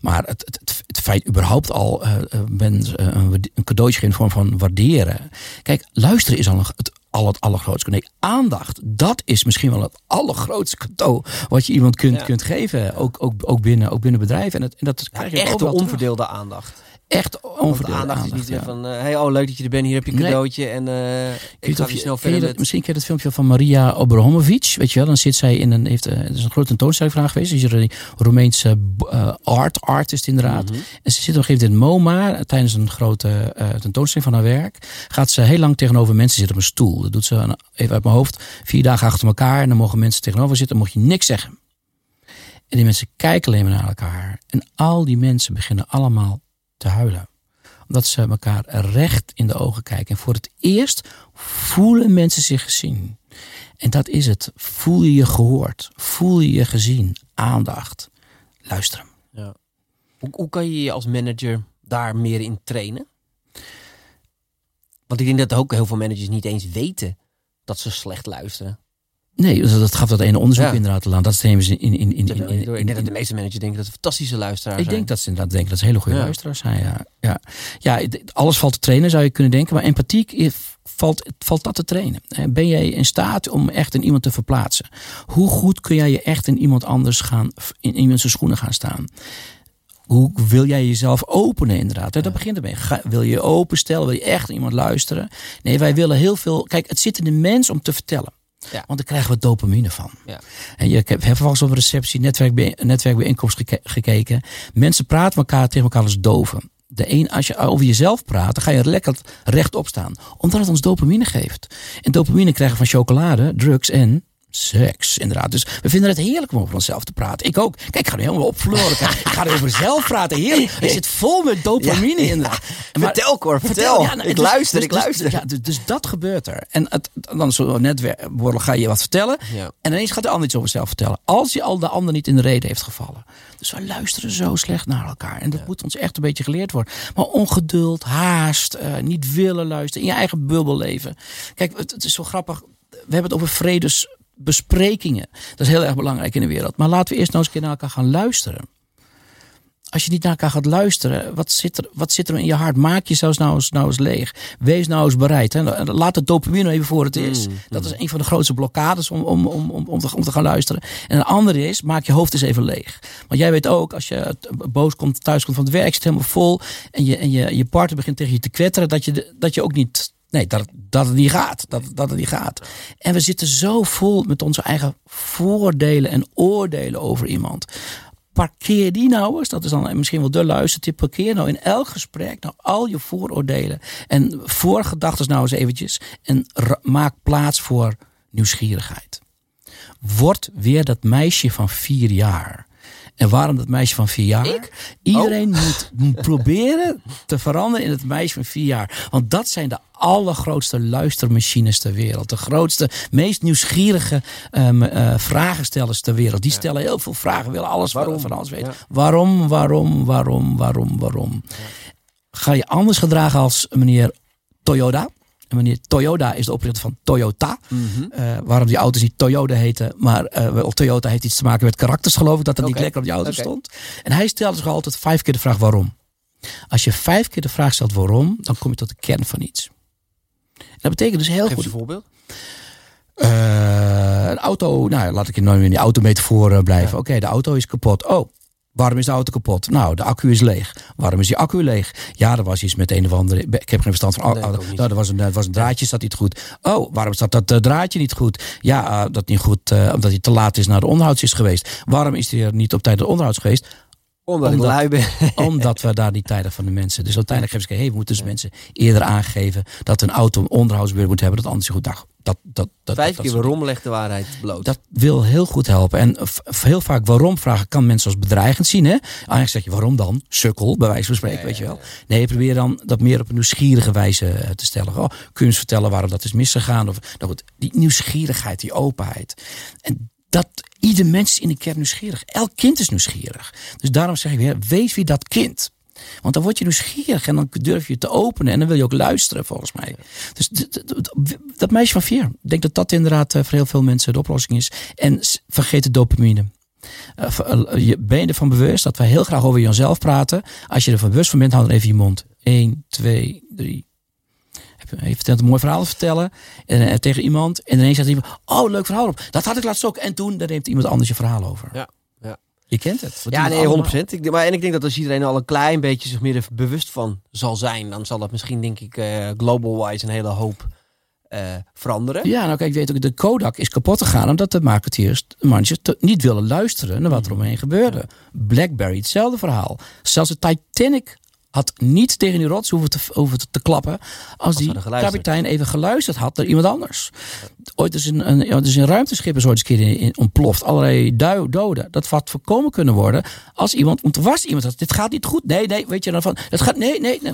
Maar het, het, het, feit überhaupt al mensen eh, een, een cadeautje in vorm van waarderen. Kijk, luisteren is al een, het, al het allergrootste. Nee, aandacht, dat is misschien wel het allergrootste cadeau wat je iemand kunt, Ja. kunt geven. Ook, ook, ook, binnen, ook binnen bedrijven. En dat, en dat Ja, krijg je overal terug. onverdeelde aandacht. Echt Want onverdeelde aandacht, aandacht. is niet ja. van, eh, hey, oh leuk dat je er bent, hier heb je een Nee. cadeautje en eh, Ik ga je- snel je verder dat, met... Misschien ken je dat filmpje van Maria Obramovic. Weet je wel, dan zit zij in een. Heeft, eh, is een grote tentoonstelling vandaag geweest. Is er een Roemeense art artist, inderdaad. Mhm. En ze zit op een gegeven moment in MoMA. Tijdens een grote tentoonstelling van haar werk. Gaat ze heel lang tegenover mensen zitten op een stoel. Dat doet ze een- even uit mijn hoofd. Vier dagen achter elkaar. En dan mogen mensen tegenover zitten. Dan mocht je niks zeggen. En die mensen kijken alleen maar naar elkaar. En al die mensen beginnen allemaal te huilen omdat ze elkaar recht in de ogen kijken. En voor het eerst voelen mensen zich gezien. En dat is het. Voel je je gehoord? Voel je je gezien? Aandacht. Luisteren. Ja. Hoe, hoe kan je je als manager daar meer in trainen? Want ik denk dat ook heel veel managers niet eens weten dat ze slecht luisteren. Nee, dus dat gaf dat ene onderzoek Ja. inderdaad aan. Dat is in, in, in, in, in, in, ik denk dat de meeste managers denken dat ze fantastische luisteraars Ik zijn. denk dat ze inderdaad denken dat ze hele goede Ja. luisteraars zijn. Ja. Ja. Ja, alles valt te trainen, zou je kunnen denken. Maar empathie valt, valt dat te trainen. Ben jij in staat om echt in iemand te verplaatsen? Hoe goed kun jij je echt in iemand anders gaan, in iemand zijn schoenen gaan staan? Hoe wil jij jezelf openen inderdaad? Dat begint ermee. Ga- wil je je openstellen? Wil je echt naar iemand luisteren? Nee, wij willen heel veel... Kijk, het zit in de mens om te vertellen. Ja. Want daar krijgen we dopamine van. Ja. En je ik heb vervolgens op een receptie, netwerkbij, netwerkbijeenkomst geke- gekeken. Mensen praten elkaar tegen elkaar als doven. De een, als je over jezelf praat, dan ga je lekker rechtop staan. Omdat het ons dopamine geeft. En dopamine krijgen we van chocolade, drugs en Seks, inderdaad. Dus we vinden het heerlijk om over onszelf te praten. Ik ook. Kijk, ik ga nu helemaal opvloren. ik ga er over mezelf praten. Heerlijk. Ik zit vol met dopamine Ja, inderdaad. ja. Vertel, Cor, vertel. nou, Ik dus- luister, dus- ik dus- luister. Ja, dus, dus dat gebeurt er. En het, dan zo netwerk ga je wat vertellen. Ja. En ineens gaat de ander iets over zichzelf vertellen. Als je al de ander niet in de reden heeft gevallen. Dus we luisteren zo slecht naar elkaar. En dat moet ons echt een beetje geleerd worden. Maar ongeduld, haast, eh, niet willen luisteren. In je eigen bubbel leven. Kijk, het, het is zo grappig. We hebben het over vredesbesprekingen. Dat is heel erg belangrijk in de wereld. Maar laten we eerst nou eens een keer naar elkaar gaan luisteren. Als je niet naar elkaar gaat luisteren, wat zit er, wat zit er in je hart? Maak jezelf nou eens, nou eens leeg. Wees nou eens bereid. Hè. Laat het dopamine even voor het is. Dat is een van de grootste blokkades om, om, om, om, om, te, om te gaan luisteren. En een andere is, maak je hoofd eens even leeg. Want jij weet ook, als je boos komt, thuis komt van het werk, zit helemaal vol. En je, en je, je partner begint tegen je te kwetteren, dat je, dat je ook niet Nee, dat, dat het niet gaat. Dat, dat het niet gaat. En we zitten zo vol met onze eigen voordelen en oordelen over iemand. Parkeer die nou eens, dat is dan misschien wel de luistertip. Parkeer nou in elk gesprek nou al je vooroordelen en voorgedachten nou eens eventjes. En maak plaats voor nieuwsgierigheid. Word weer dat meisje van vier jaar. En waarom dat meisje van vier jaar? Iedereen moet, moet proberen te veranderen in het meisje van vier jaar. Want dat zijn de allergrootste luistermachines ter wereld. De grootste, meest nieuwsgierige ehm, eh, vragenstellers ter wereld. Die stellen heel veel vragen, willen alles Waarom? van alles weten. Ja. Waarom, waarom, waarom, waarom, waarom? Ga je anders gedragen als meneer Toyota? En meneer Toyota is de oprichter van Toyota. Eh, waarom die auto's niet Toyota heten. Maar wel, Toyota heeft iets te maken met karakters, geloof ik. Dat dat Oké. niet lekker op die auto stond. En hij stelde zich altijd vijf keer de vraag waarom. Als je vijf keer de vraag stelt waarom, dan kom je tot de kern van iets. En dat betekent dus heel Geef goed. een voorbeeld. Eh, een auto, nou laat ik in in die autometafoor blijven. Oké, de auto is kapot. Oh, waarom is de auto kapot? Nou, de accu is leeg. Waarom is die accu leeg? Ja, er was iets met een of andere. Ik heb geen verstand van. Nee, nou, er was een, er was een draadje, staat niet goed. Oh, waarom staat dat eh, draadje niet goed? Ja, eh, dat niet goed, eh, omdat hij te laat is naar de onderhouds is geweest. Waarom is hij er niet op tijd naar de onderhouds geweest? Omdat, Omdat- ik lui ben. Omdat we daar niet tijdig van de mensen. Dus uiteindelijk geven ze, hey, we moeten dus mensen eerder aangeven dat een auto een onderhoudsbeurt moet hebben. Dat anders goed. Nou, dat, dat, dat, Vijf dat, keer dat- waarom legt de waarheid bloot. dat wil heel goed helpen. En heel vaak waarom vragen kan mensen als bedreigend zien. Hè? Eigenlijk zeg je waarom dan? Sukkel, bij wijze van spreken, weet je wel. Nee, probeer dan dat meer op een nieuwsgierige wijze eh, te stellen. Oh, kun je eens vertellen waarom dat is misgegaan? Of, nou goed, die nieuwsgierigheid, die openheid. En dat ieder mens in de kern nieuwsgierig. Elk kind is nieuwsgierig. Dus daarom zeg ik weer, wees wie dat kind. Want dan word je nieuwsgierig en dan durf je te openen en dan wil je ook luisteren volgens mij. Dus dat meisje van vier, ik denk dat dat inderdaad eh, voor heel veel mensen de oplossing is. En vergeet de dopamine. Eh, eh, ben je ervan bewust dat wij heel graag over jezelf praten? Als je ervan bewust van bent, hou dan even je mond. 1, 2, 3. Je vertelt een mooi verhaal te vertellen en, eh, tegen iemand. En ineens zegt iemand, oh leuk verhaal op. Dat had ik laatst ook. En toen, daar neemt iemand anders je verhaal over. Ja, ja. Je kent het. Ja, nee, allemaal. 100%. Ik, maar, en ik denk dat als iedereen al een klein beetje zich meer er bewust van zal zijn, dan zal dat misschien, denk ik, eh, global-wise een hele hoop eh, veranderen. Ja, nou kijk, ik weet ook, de Kodak is kapot gegaan omdat de marketeers, de managers, te- niet willen luisteren naar wat er omheen gebeurde. Blackberry, hetzelfde verhaal. Zelfs de Titanic had niet tegen die rots hoeven te, hoeven te, klappen als, die kapitein even geluisterd had naar iemand anders. Ooit is een, een, ja, dus een ruimteschip is ooit eens een keer in, in ontploft. Allerlei du- doden. Dat had voorkomen kunnen worden als iemand, want er was iemand dat dit gaat niet goed. Nee, nee, weet je dan van, het gaat, nee, nee, nee.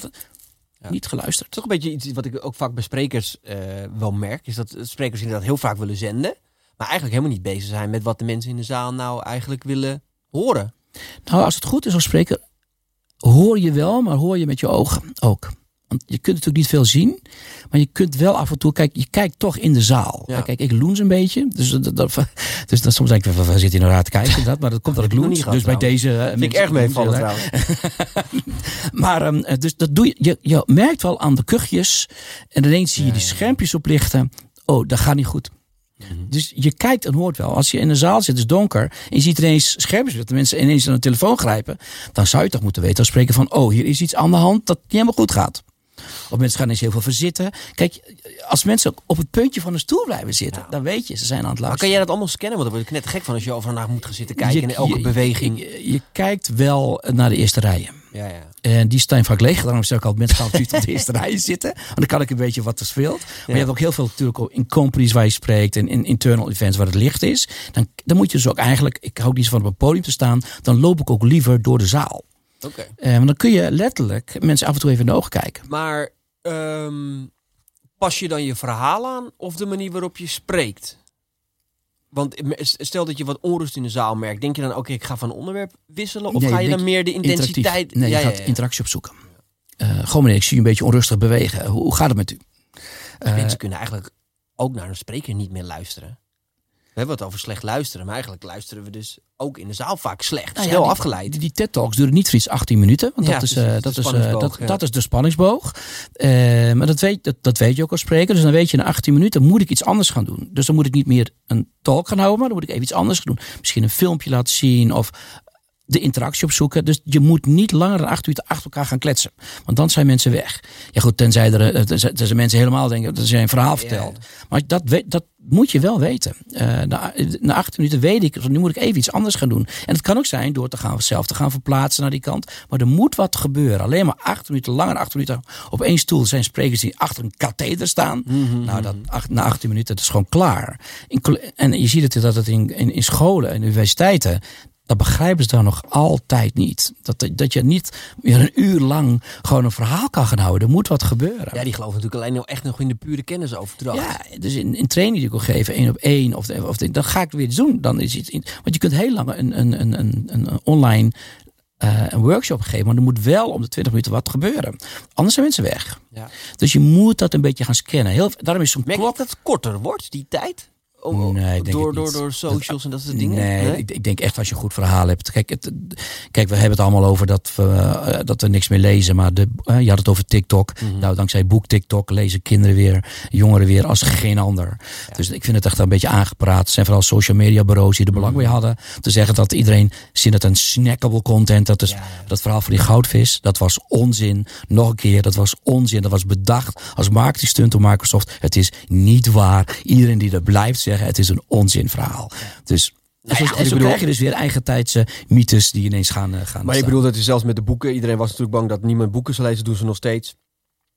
Niet geluisterd. Toch een beetje iets wat ik ook vaak bij sprekers eh, wel merk, is dat sprekers inderdaad heel vaak willen zenden, maar eigenlijk helemaal niet bezig zijn met wat de mensen in de zaal nou eigenlijk willen horen. Nou, als het goed is als spreker, hoor je wel, maar hoor je met je ogen ook. Want je kunt natuurlijk niet veel zien, maar je kunt wel af en toe, kijk, je kijkt toch in de zaal. Ja. Kijk, ik loens een beetje, dus, dat, dat, dus dat, soms denk ik, waar zit hij nou raar te kijken? inderdaad, maar dat komt dat ik loens. niet Dus bij deze... Vind ik erg meevallen trouwens. Maar ehm, eh, dus dat doe je, je. Je merkt wel aan de kuchjes. En ineens zie je die schermpjes oplichten. Oh, dat gaat niet goed. Dus je kijkt en hoort wel. Als je in een zaal zit, het is donker. En je ziet ineens schermpjes dat de mensen ineens naar de telefoon grijpen. Dan zou je toch moeten weten als spreken van... Oh, hier is iets aan de hand dat niet helemaal goed gaat. Of mensen gaan eens heel veel verzitten. Kijk, als mensen op het puntje van een stoel blijven zitten. Dan weet je, ze zijn aan het Maar luisteren. kan jij dat allemaal scannen? Want dan word ik net gek van als je overal naar moet gaan zitten kijken Je- in elke je- beweging. Je, je kijkt wel naar de eerste rijen. Ja, ja. En die staan vaak leeg. Daarom zeg ik altijd mensen gaan op de eerste rij zitten. Want dan kan ik een beetje wat er speelt. Maar je hebt ook heel veel natuurlijk in companies waar je spreekt. En in internal events waar het licht is. Dan, dan moet je dus ook eigenlijk, ik hou niet zo van op een podium te staan. Dan loop ik ook liever door de zaal. Oké. Eh, want dan kun je letterlijk mensen af en toe even in de ogen kijken. Maar ehm, pas je dan je verhaal aan of de manier waarop je spreekt? Want stel dat je wat onrust in de zaal merkt, denk je dan, oké, ik ga van onderwerp wisselen? Of Nee, ga je dan meer de intensiteit... Nee, ja, je gaat ja. interactie opzoeken. Eh gewoon meneer, ik zie u een beetje onrustig bewegen. Hoe, hoe gaat het met u? Eh, Mensen kunnen eigenlijk ook naar een spreker niet meer luisteren. We hebben het over slecht luisteren, maar eigenlijk luisteren we dus ook in de zaal vaak slecht. Nou ja, die- afgeleid. Die, die TED Talks duren niet voor iets 18 minuten. Want Ja, dat, is, eh, dat, is, eh, spanningsboog, dat, ja. dat is de spanningsboog. Eh, maar dat weet, dat, dat weet je ook als spreker. Dus dan weet je, na 18 minuten moet ik iets anders gaan doen. Dus dan moet ik niet meer een talk gaan houden, maar dan moet ik even iets anders gaan doen. Misschien een filmpje laten zien of de interactie opzoeken. Dus je moet niet langer dan acht minuten achter elkaar gaan kletsen. Want dan zijn mensen weg. Ja goed, tenzij er, eh, tenzij, tenzij mensen helemaal denken dat ze een verhaal vertelt. Maar dat, dat moet je wel weten. Eh, na, na acht minuten weet ik, nu moet ik even iets anders gaan doen. En het kan ook zijn door te gaan, zelf te gaan verplaatsen naar die kant. Maar er moet wat gebeuren. Alleen maar acht minuten langer, acht minuten op één stoel zijn sprekers die achter een katheder staan. Nou, dat, acht, na 18 minuten, dat is gewoon klaar. In, en je ziet het dat het in, in, in scholen en universiteiten. Dat begrijpen ze dan nog altijd niet. Dat, dat je niet meer een uur lang gewoon een verhaal kan gaan houden. Er moet wat gebeuren. Ja, die geloven natuurlijk alleen nog echt nog in de pure kennisoverdracht. Ja, dus in, in training die ik wil geven, één op één, of, of dan ga ik het weer doen. Dan is iets, want je kunt heel lang een, een, een, een, een online eh, een workshop geven, maar er moet wel om de 20 minuten wat gebeuren. Anders zijn mensen weg. Ja. Dus je moet dat een beetje gaan scannen. Heel, daarom is zo'n klok. dat het korter wordt, die tijd? Nee, ik denk door, door, door socials en dat soort dingen? Nee, Ik, ik denk echt als je een goed verhaal hebt. Kijk, het, kijk, we hebben het allemaal over dat we, eh, dat we niks meer lezen. Maar de, eh, je had het over TikTok. Mhm. Nou, dankzij boek TikTok lezen kinderen weer, jongeren weer als geen ander. Dus ik vind het echt een beetje aangepraat. Het zijn vooral social media bureaus die er belang bij hadden. Te zeggen dat iedereen zin het een snackable content. Dat is Ja, ja. dat verhaal van die goudvis. Dat was onzin. Nog een keer, dat was onzin. Dat was bedacht als marketingstunt door Microsoft. Het is niet waar. Iedereen die dat blijft zeggen, het is een onzinverhaal. Dus Nou ja, en zo bedoel- krijg je dus weer eigentijdse mythes die ineens gaan, eh, gaan Maar ik bedoel, dat is zelfs met de boeken. Iedereen was natuurlijk bang dat niemand boeken zou lezen. doen ze nog steeds.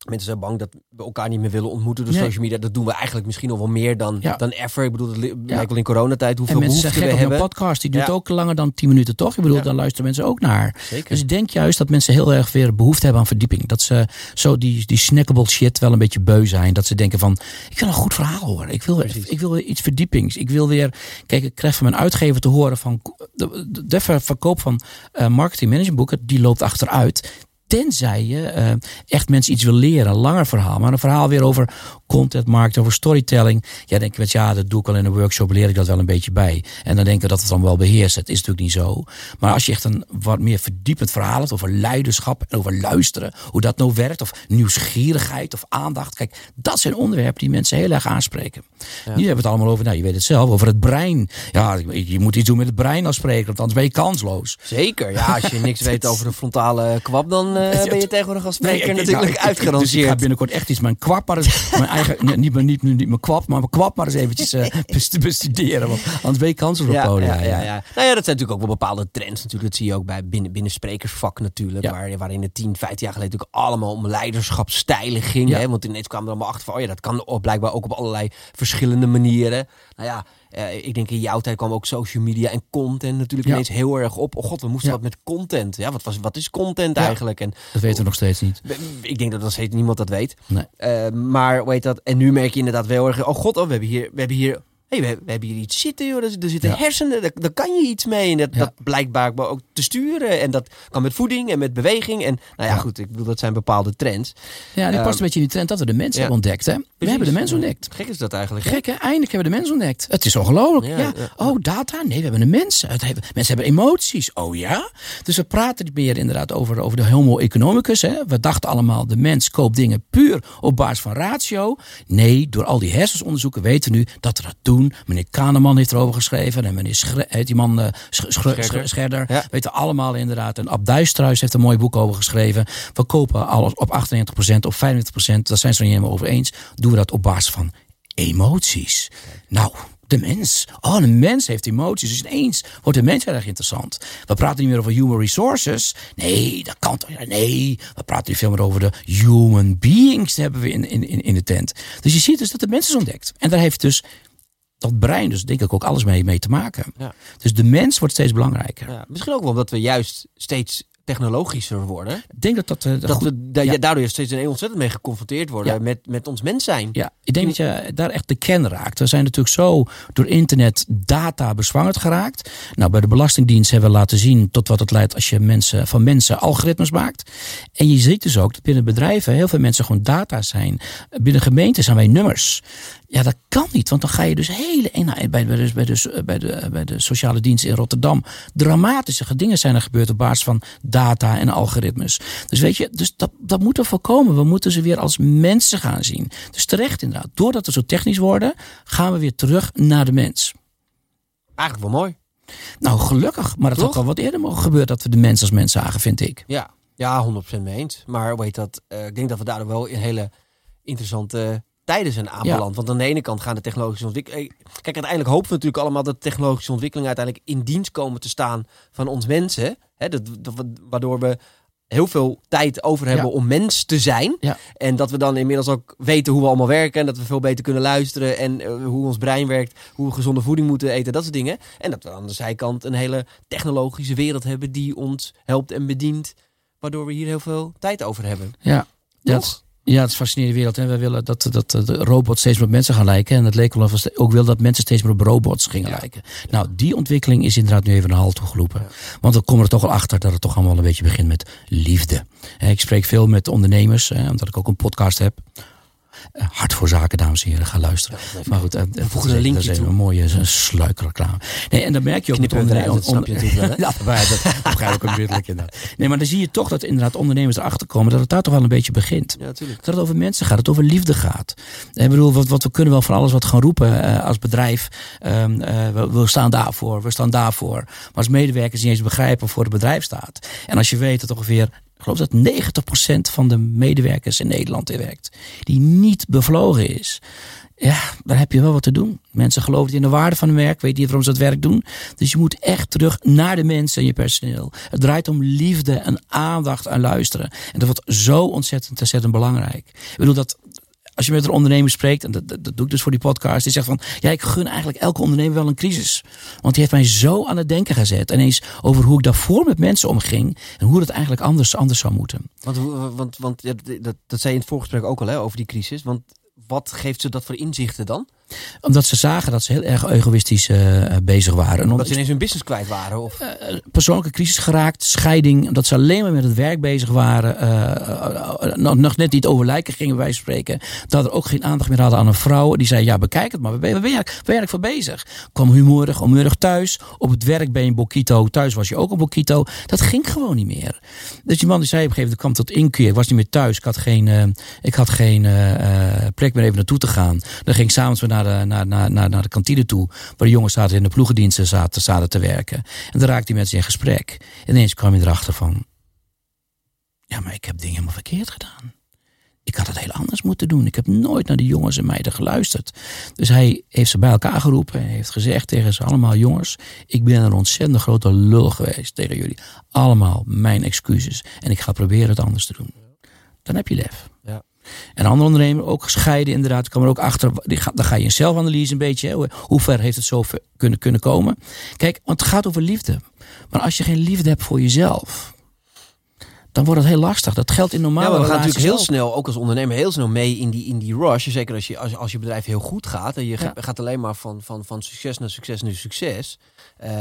Mensen zijn bang dat we elkaar niet meer willen ontmoeten door Nee. social media. Dat doen we eigenlijk misschien nog wel meer dan, Ja. dan ever. Ik bedoel, li- lijkt wel in coronatijd hoeveel behoefte we op een hebben. podcast. Die duurt Ja. ook langer dan 10 minuten, toch? Ik bedoel, dan luisteren mensen ook naar. Zeker. Dus ik denk juist dat mensen heel erg weer behoefte hebben aan verdieping. Dat ze zo die, die snackable shit wel een beetje beu zijn. Dat ze denken van, ik wil een goed verhaal horen. Ik wil, Precies. ik wil weer iets verdiepings. Ik wil weer, kijk, ik krijg van mijn uitgever te horen van, de, de, de ver- verkoop van eh marketing managementboeken, die loopt achteruit. Tenzij je eh, echt mensen iets wil leren. Een langer verhaal. Maar een verhaal weer over content marketing, over storytelling. Ja, denk je, met, ja, dat doe ik al in een workshop, leer ik dat wel een beetje bij. En dan denken we dat het dan wel beheerst. Het is natuurlijk niet zo. Maar als je echt een wat meer verdiepend verhaal hebt over leiderschap en over luisteren, hoe dat nou werkt, of nieuwsgierigheid of aandacht. Kijk, dat zijn onderwerpen die mensen heel erg aanspreken. Nu hebben we het allemaal over, nou, je weet het zelf, over het brein. Ja, je moet iets doen met het brein als spreker, want anders ben je kansloos. Zeker, ja. Als je niks weet over de frontale kwab, dan eh, ben je tegenwoordig als spreker ik- natuurlijk nou, ik- ik- Dus ik ga binnenkort echt iets mijn kwap, maar eens, mijn eigen, nee, niet, mijn- niet, niet, mijn kwap, maar mijn kwap maar eens eventjes eh, best- bestuderen. Want anders ben je kansloos op Ja, podium. ja, ja, ja. Nou ja, dat zijn natuurlijk ook wel bepaalde trends. Natuurlijk. Dat zie je ook bij binnen, binnen sprekersvak natuurlijk. Waar, waarin het 10, 15 jaar geleden natuurlijk allemaal om leiderschapsstijlen ging. Hè? Want ineens kwamen er allemaal achter van, oh ja, dat kan blijkbaar ook op allerlei verschillende manieren. Nou ja, eh, ik denk in jouw tijd kwam ook social media en content natuurlijk Ja. ineens heel erg op. Oh god, we moesten Ja. wat met content. Ja, wat, was, wat is content Ja. eigenlijk? En Dat weten we nog steeds niet. ik denk dat nog steeds niemand dat weet. Nee. Eh, maar hoe heet dat? En nu merk je inderdaad wel erg. Oh god, oh, we hebben hier, we hebben hier, hey, we, we hebben hier iets zitten, joh. Er, er zitten Ja. hersenen, daar, daar kan je iets mee. En dat, Ja. dat blijkbaar ook te sturen. En dat kan met voeding en met beweging. En nou ja, Ja. goed, ik bedoel, dat zijn bepaalde trends. Ja, dit Ehm, past een beetje in die trend dat we de mens ja. hebben ontdekt. Hè? We hebben de mens ontdekt. Gek is dat eigenlijk. Gek hè? Eindelijk hebben we de mens ontdekt. Het is ongelooflijk. Ja. Oh, data? Nee, we hebben een mens. Mensen hebben emoties. Oh ja? Dus we praten niet meer inderdaad over, over de homo economicus. Hè? We dachten allemaal, de mens koopt dingen puur op basis van ratio. Nee, door al die hersensonderzoeken weten we nu dat we dat doen. Meneer Kahneman heeft erover geschreven. En meneer Schre die man eh, Sch- Sch- Scherder. Ja. Weten allemaal inderdaad. En Ab Duistruis heeft een mooi boek over geschreven. We kopen alles op 98% of 95%. Daar zijn ze niet helemaal over eens. Doen we dat op basis van emoties. Nou, De mens. Oh, de mens heeft emoties. Dus ineens wordt de mens heel erg interessant. We praten niet meer over human resources. Nee, dat kan toch niet. Nee, we praten niet veel meer over de human beings hebben we in, in, in de tent. Dus je ziet dus dat de mens is ontdekt. En daar heeft dus dat brein dus denk ik ook alles mee, mee te maken. Ja. Dus de mens wordt steeds belangrijker. Ja, misschien ook wel omdat we juist steeds technologischer worden. Ik denk dat dat... eh, Dat goed- we da- ja. daardoor steeds een ontzettend mee geconfronteerd worden met, met ons mens zijn. Ja, ik denk dat je daar echt de kern raakt. We zijn natuurlijk zo door internet data bezwangerd geraakt. Nou, bij de Belastingdienst hebben we laten zien tot wat het leidt als je mensen, van mensen algoritmes maakt. En je ziet dus ook dat binnen bedrijven heel veel mensen gewoon data zijn. Binnen gemeenten zijn wij nummers. Ja, dat kan niet, want dan ga je dus hele. nou, bij, bij, de, bij, de, bij, de, bij de sociale dienst in Rotterdam. dramatische dingen zijn er gebeurd op basis van data en algoritmes. Dus weet je, dus dat, dat moeten we voorkomen. We moeten ze weer als mensen gaan zien. Dus terecht inderdaad. Doordat we zo technisch worden, gaan we weer terug naar de mens. Eigenlijk wel mooi. Nou, gelukkig. Maar dat had al wat eerder mogen gebeuren dat we de mens als mens zagen, vind ik. Ja, ja 100% mee eens. Maar heet dat? eh, ik denk dat we daardoor wel in hele interessante tijden zijn aanbeland. Want aan de ene kant gaan de technologische ontwikkelingen... Kijk, uiteindelijk hopen we natuurlijk allemaal dat de technologische ontwikkelingen uiteindelijk in dienst komen te staan van ons mensen. Hè, dat, dat, waardoor we heel veel tijd over hebben Ja. om mens te zijn. Ja. En dat we dan inmiddels ook weten hoe we allemaal werken. En dat we veel beter kunnen luisteren. En eh, hoe ons brein werkt. Hoe we gezonde voeding moeten eten. Dat soort dingen. En dat we aan de zijkant een hele technologische wereld hebben die ons helpt en bedient. Waardoor we hier heel veel tijd over hebben. Ja. Het, is- ja, het is een fascinerende wereld. En we willen dat, dat de robots steeds meer op mensen gaan lijken. En het leek wel of ook wil dat mensen steeds meer op robots gingen lijken. Nou, die ontwikkeling is inderdaad nu even een halt toegeroepen. Want we komen er toch wel achter dat het toch allemaal een beetje begint met liefde. Ik spreek veel met ondernemers, omdat ik ook een podcast heb. Eh, Hart voor zaken, dames en heren, ga luisteren. maar goed, eh, voegen dat is een even- linkje toe. een mooie eh, sluikreclame. Nee, en dan merk je ook we ondernemers. dat je wel, hè? Ja, dat begrijp ik ook onmiddellijk inderdaad. Nee, maar dan zie je toch dat inderdaad ondernemers erachter komen dat het daar toch wel een beetje begint. Ja, natuurlijk. Dat het over mensen gaat, dat het over liefde gaat. Ik bedoel, wat, wat we kunnen wel van alles wat gaan roepen eh, als bedrijf. Ehm, eh, we, we staan daarvoor, we staan daarvoor. Maar als medewerkers niet eens begrijpen waarvoor het bedrijf staat. En als je weet dat ongeveer, ik geloof dat 90% van de medewerkers in Nederland werkt, die niet bevlogen is. Ja, dan heb je wel wat te doen. Mensen geloven in de waarde van hun werk, weten niet waarom ze dat werk doen. Dus je moet echt terug naar de mensen en je personeel. Het draait om liefde en aandacht en luisteren. En dat wordt zo ontzettend, ontzettend belangrijk. Ik bedoel dat als je met een ondernemer spreekt, en dat, dat, doe ik dus voor die podcast, die zegt van, ja, ik gun eigenlijk elke ondernemer wel een crisis. Want die heeft mij zo aan het denken gezet. En eens over hoe ik daarvoor met mensen omging en hoe dat eigenlijk anders, anders zou moeten. Want, want, want dat, dat zei je in het voorgesprek ook al hè, over die crisis. Want wat geeft ze dat voor inzichten dan? Omdat ze zagen dat ze heel erg egoïstisch eh, bezig waren. En Dat omdat ze ineens hun business kwijt waren? Of... persoonlijke crisis geraakt, scheiding, dat ze alleen maar met het werk bezig waren, eh, eh, nog, nog net niet over lijken gingen wij spreken, dat er ook geen aandacht meer hadden aan een vrouw. Die zei, ja bekijk het maar, waar ben waar ben je, waar ben je eigenlijk voor bezig? Kwam humorig, humorig thuis, op het werk ben je een bokito, thuis was je ook een bokito. Dat ging gewoon niet meer. Dus die man die zei op een gegeven moment, kwam tot inkeer, ik was niet meer thuis, ik had geen, eh, ik had geen eh, eh, plek meer even naartoe te gaan. Dan ging ik s'avonds weer naar de, kantine toe, waar de jongens zaten in de ploegendiensten zaten, te werken. En dan raakte hij met ze in gesprek. En ineens kwam hij erachter van, ja, maar ik heb dingen helemaal verkeerd gedaan. Ik had het heel anders moeten doen. Ik heb nooit naar de jongens en meiden geluisterd. Dus hij heeft ze bij elkaar geroepen en heeft gezegd tegen ze allemaal: Jongens, ik ben een ontzettend grote lul geweest tegen jullie. Allemaal mijn excuses. En ik ga proberen het anders te doen. Dan heb je lef. Ja. En andere ondernemer, ook gescheiden inderdaad, kwam er ook achter. Dan ga je een zelfanalyse een beetje. hè, Hoe- ver heeft het zo ver kunnen, kunnen komen? Kijk, want het gaat over liefde. Maar als je geen liefde hebt voor jezelf, dan wordt het heel lastig. Dat geldt in normale Ja, maar we gaan natuurlijk heel ook. snel, ook als ondernemer, heel snel mee in die, in die rush. Zeker als je, als, als je bedrijf heel goed gaat. En je Ja. gaat alleen maar van, van, van succes naar succes naar succes. Eh,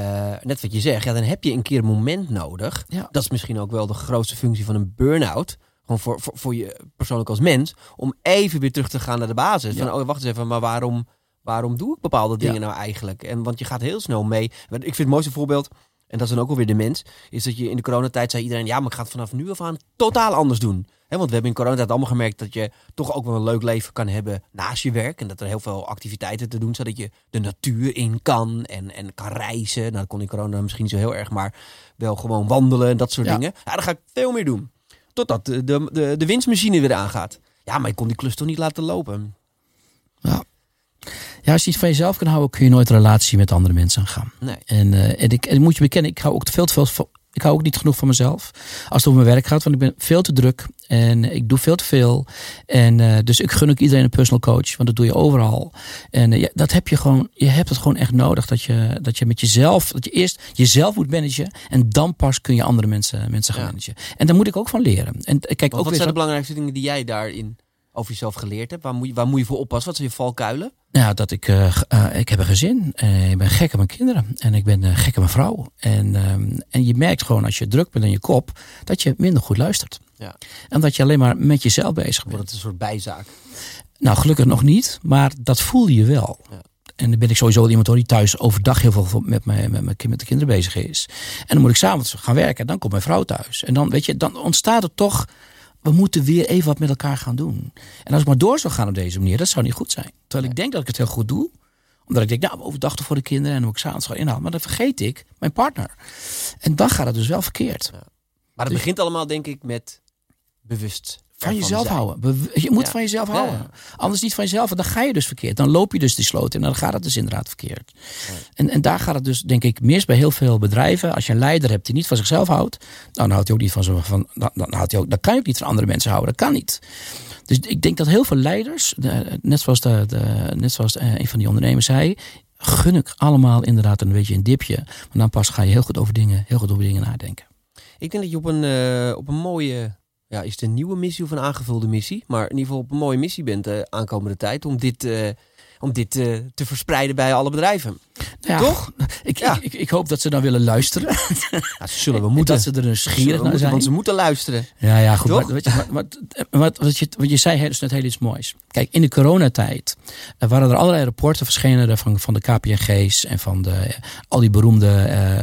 net wat je zegt, ja, dan heb je een keer een moment nodig. Ja. Dat is misschien ook wel de grootste functie van een burn-out. Gewoon voor, voor, voor je persoonlijk als mens. Om even weer terug te gaan naar de basis. Ja. Van, oh, wacht eens even, maar waarom, waarom doe ik bepaalde dingen Ja. nou eigenlijk? En, want je gaat heel snel mee. Ik vind het mooiste voorbeeld, en dat is dan ook alweer de mens, is dat je in de coronatijd zei iedereen, ja, maar ik ga het vanaf nu af aan totaal anders doen. Hè, want we hebben in coronatijd allemaal gemerkt dat je toch ook wel een leuk leven kan hebben naast je werk. En dat er heel veel activiteiten te doen zijn, dat je de natuur in kan en, en kan reizen. Nou, dat kon in corona misschien niet zo heel erg, maar wel gewoon wandelen en dat soort Ja. dingen. Ja, dan ga ik veel meer doen. Totdat de, de, de, de winstmachine weer aangaat. Ja, maar ik kon die klus toch niet laten lopen. Ja. Ja, als je iets van jezelf kan houden, kun je nooit een relatie met andere mensen aangaan. Nee. En, eh, en, ik, en moet je bekennen, ik hou ook veel te veel. Ik hou ook niet genoeg van mezelf. Als het over mijn werk gaat, want ik ben veel te druk en ik doe veel te veel. En eh, dus ik gun ook iedereen een personal coach, want dat doe je overal. En eh, ja, dat heb je gewoon, je hebt het gewoon echt nodig dat je, dat je met jezelf, dat je eerst jezelf moet managen en dan pas kun je andere mensen, mensen gaan Ja. managen. En daar moet ik ook van leren. En eh, kijk, ook wat weer zijn de belangrijkste dingen die jij daarin over jezelf geleerd hebt? Waar moet je, waar moet je voor oppassen? Wat zijn je valkuilen? Ja, dat ik, eh, eh, ik heb een gezin. Eh, ik ben gek op mijn kinderen. En ik ben gek op mijn vrouw. En, ehm, en je merkt gewoon als je druk bent in je kop, dat je minder goed luistert. Ja. En dat je alleen maar met jezelf bezig Wordt bent. het een soort bijzaak? Nou, gelukkig nog niet, maar dat voel je wel. Ja. En dan ben ik sowieso iemand hoor, die thuis overdag heel veel met, mijn, met, mijn, met de kinderen bezig is. En dan moet ik s'avonds gaan werken. Dan komt mijn vrouw thuis. En dan, weet je, dan ontstaat er toch. We moeten weer even wat met elkaar gaan doen. En als ik maar door zou gaan op deze manier, dat zou niet goed zijn. Terwijl ik denk dat ik het heel goed doe. Omdat ik denk, nou, overdag voor de kinderen en moet ik gaan inhalen. Maar dan vergeet ik mijn partner. En dan gaat het dus wel verkeerd. Maar het Dus- begint allemaal denk ik met bewust Van jezelf zijn. houden. Je moet Ja. van jezelf houden. ja. Anders niet van jezelf. Dan ga je dus verkeerd. Dan loop je dus die sloot in. En dan gaat het dus inderdaad verkeerd. En, en daar gaat het dus denk ik mis bij heel veel bedrijven. Als je een leider hebt die niet van zichzelf houdt. Dan houdt hij ook niet van, zo, van dan, dan, houdt hij ook, dan kan je ook niet van andere mensen houden. Dat kan niet. Dus ik denk dat heel veel leiders, de- net zoals, de, de, net zoals eh, een van die ondernemers zei, gun ik allemaal inderdaad een beetje een dipje. Maar dan pas ga je heel goed over dingen, heel goed over dingen nadenken. Ik denk dat je op een, eh, op een mooie, ja, is het een nieuwe missie of een aangevulde missie? Maar in ieder geval op een mooie missie bent de aankomende tijd om dit, eh, om dit eh, te verspreiden bij alle bedrijven. Ja, Toch? Ik, Ja. ik, ik, hoop dat ze dan willen luisteren. Ja, ze zullen we moeten. Dat ze er nieuwsgierig naar zijn. want ze moeten luisteren. Ja, ja, goed. Maar, weet je, maar, maar- wat, wat, je, wat je zei is net heel iets moois. Kijk, in de coronatijd eh, waren er allerlei rapporten verschenen er van, van de KPNG's en van de, eh, al die beroemde, eh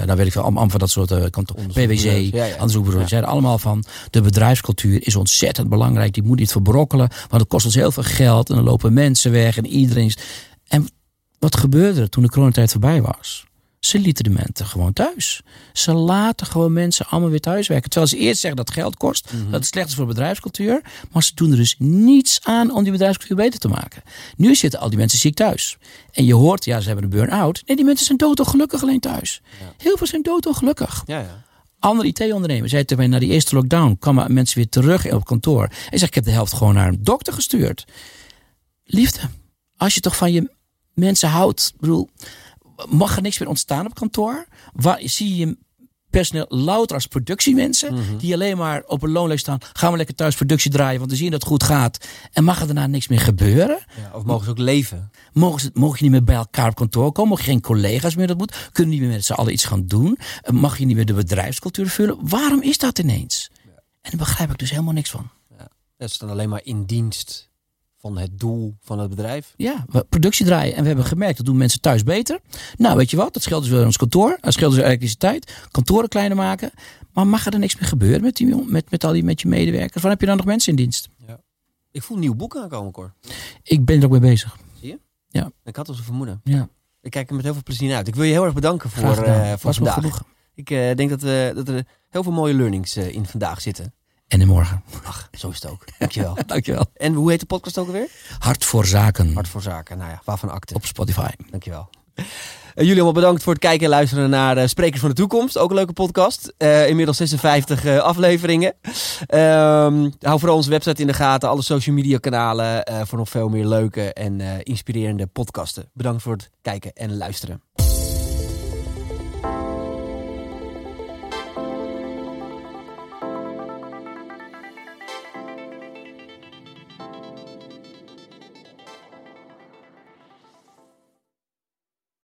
eh nou weet ik veel, allemaal van dat soort eh kantoor, PwC, Onderzoekbureaus, onderzoekbureaus. Zeiden allemaal van de bedrijfscultuur is ontzettend belangrijk. Die moet niet verbrokkelen, want het kost ons heel veel geld en dan lopen mensen weg en iedereen is... En wat gebeurde er toen de coronatijd voorbij was? Ze lieten de mensen gewoon thuis. Ze laten gewoon mensen allemaal weer thuiswerken. Terwijl ze eerst zeggen dat geld kost, dat het slecht is voor bedrijfscultuur. Maar ze doen er dus niets aan om die bedrijfscultuur beter te maken. Nu zitten al die mensen ziek thuis. En je hoort, ja, ze hebben een burn-out. Nee, die mensen zijn doodongelukkig alleen thuis. Heel veel zijn doodongelukkig. Ja, ja. Andere IT-ondernemer zei tegen mij, na die eerste lockdown kwamen mensen weer terug op kantoor. Hij zegt, ik heb de helft gewoon naar een dokter gestuurd. Liefde, als je toch van je mensen houdt, ik bedoel, mag er niks meer ontstaan op kantoor? Waar, zie je personeel louter als productiemensen, die alleen maar op een loonlijst staan. Gaan we lekker thuis productie draaien, want we zien dat het goed gaat. En mag er daarna niks meer gebeuren? Ja, Of mogen ze ook leven? Mogen, ze, mogen je niet meer bij elkaar op kantoor komen? Je geen collega's meer dat moet? Kunnen niet meer met z'n allen iets gaan doen? Eh, Mag je niet meer de bedrijfscultuur vullen? Waarom is dat ineens? En daar begrijp ik dus helemaal niks van. Dat is dan alleen maar in dienst van het doel van het bedrijf. Ja, we productie draaien. En we hebben gemerkt, dat doen mensen thuis beter. Nou, weet je wat? Dat scheelt dus weer ons kantoor. Dat scheelt dus elektriciteit. Kantoren kleiner maken. Maar mag er dan niks meer gebeuren met, die, met, met al die met je medewerkers? Waarom heb je dan nog mensen in dienst? Ik voel een nieuw boek aankomen, Cor. Ik ben er ook mee bezig. Ik had al zo'n vermoeden. Ja, Ik kijk er met heel veel plezier naar uit. Ik wil je heel erg bedanken voor, eh, voor Was vandaag. Ik eh, denk dat, we, dat er heel veel mooie learnings eh, in vandaag zitten. En in morgen. Ach, zo is het ook. Dankjewel. Dankjewel. en hoe heet de podcast ook alweer? Hart voor zaken. Hart voor zaken. Nou ja, waarvan akte. Op Spotify. Dankjewel. Uh, jullie allemaal bedankt voor het kijken en luisteren naar eh, Sprekers van de Toekomst. Ook een leuke podcast. Eh, inmiddels 56 eh, afleveringen. Ehm, hou vooral onze website in de gaten. Alle social media kanalen. voor nog veel meer leuke en inspirerende podcasten. Bedankt voor het kijken en luisteren.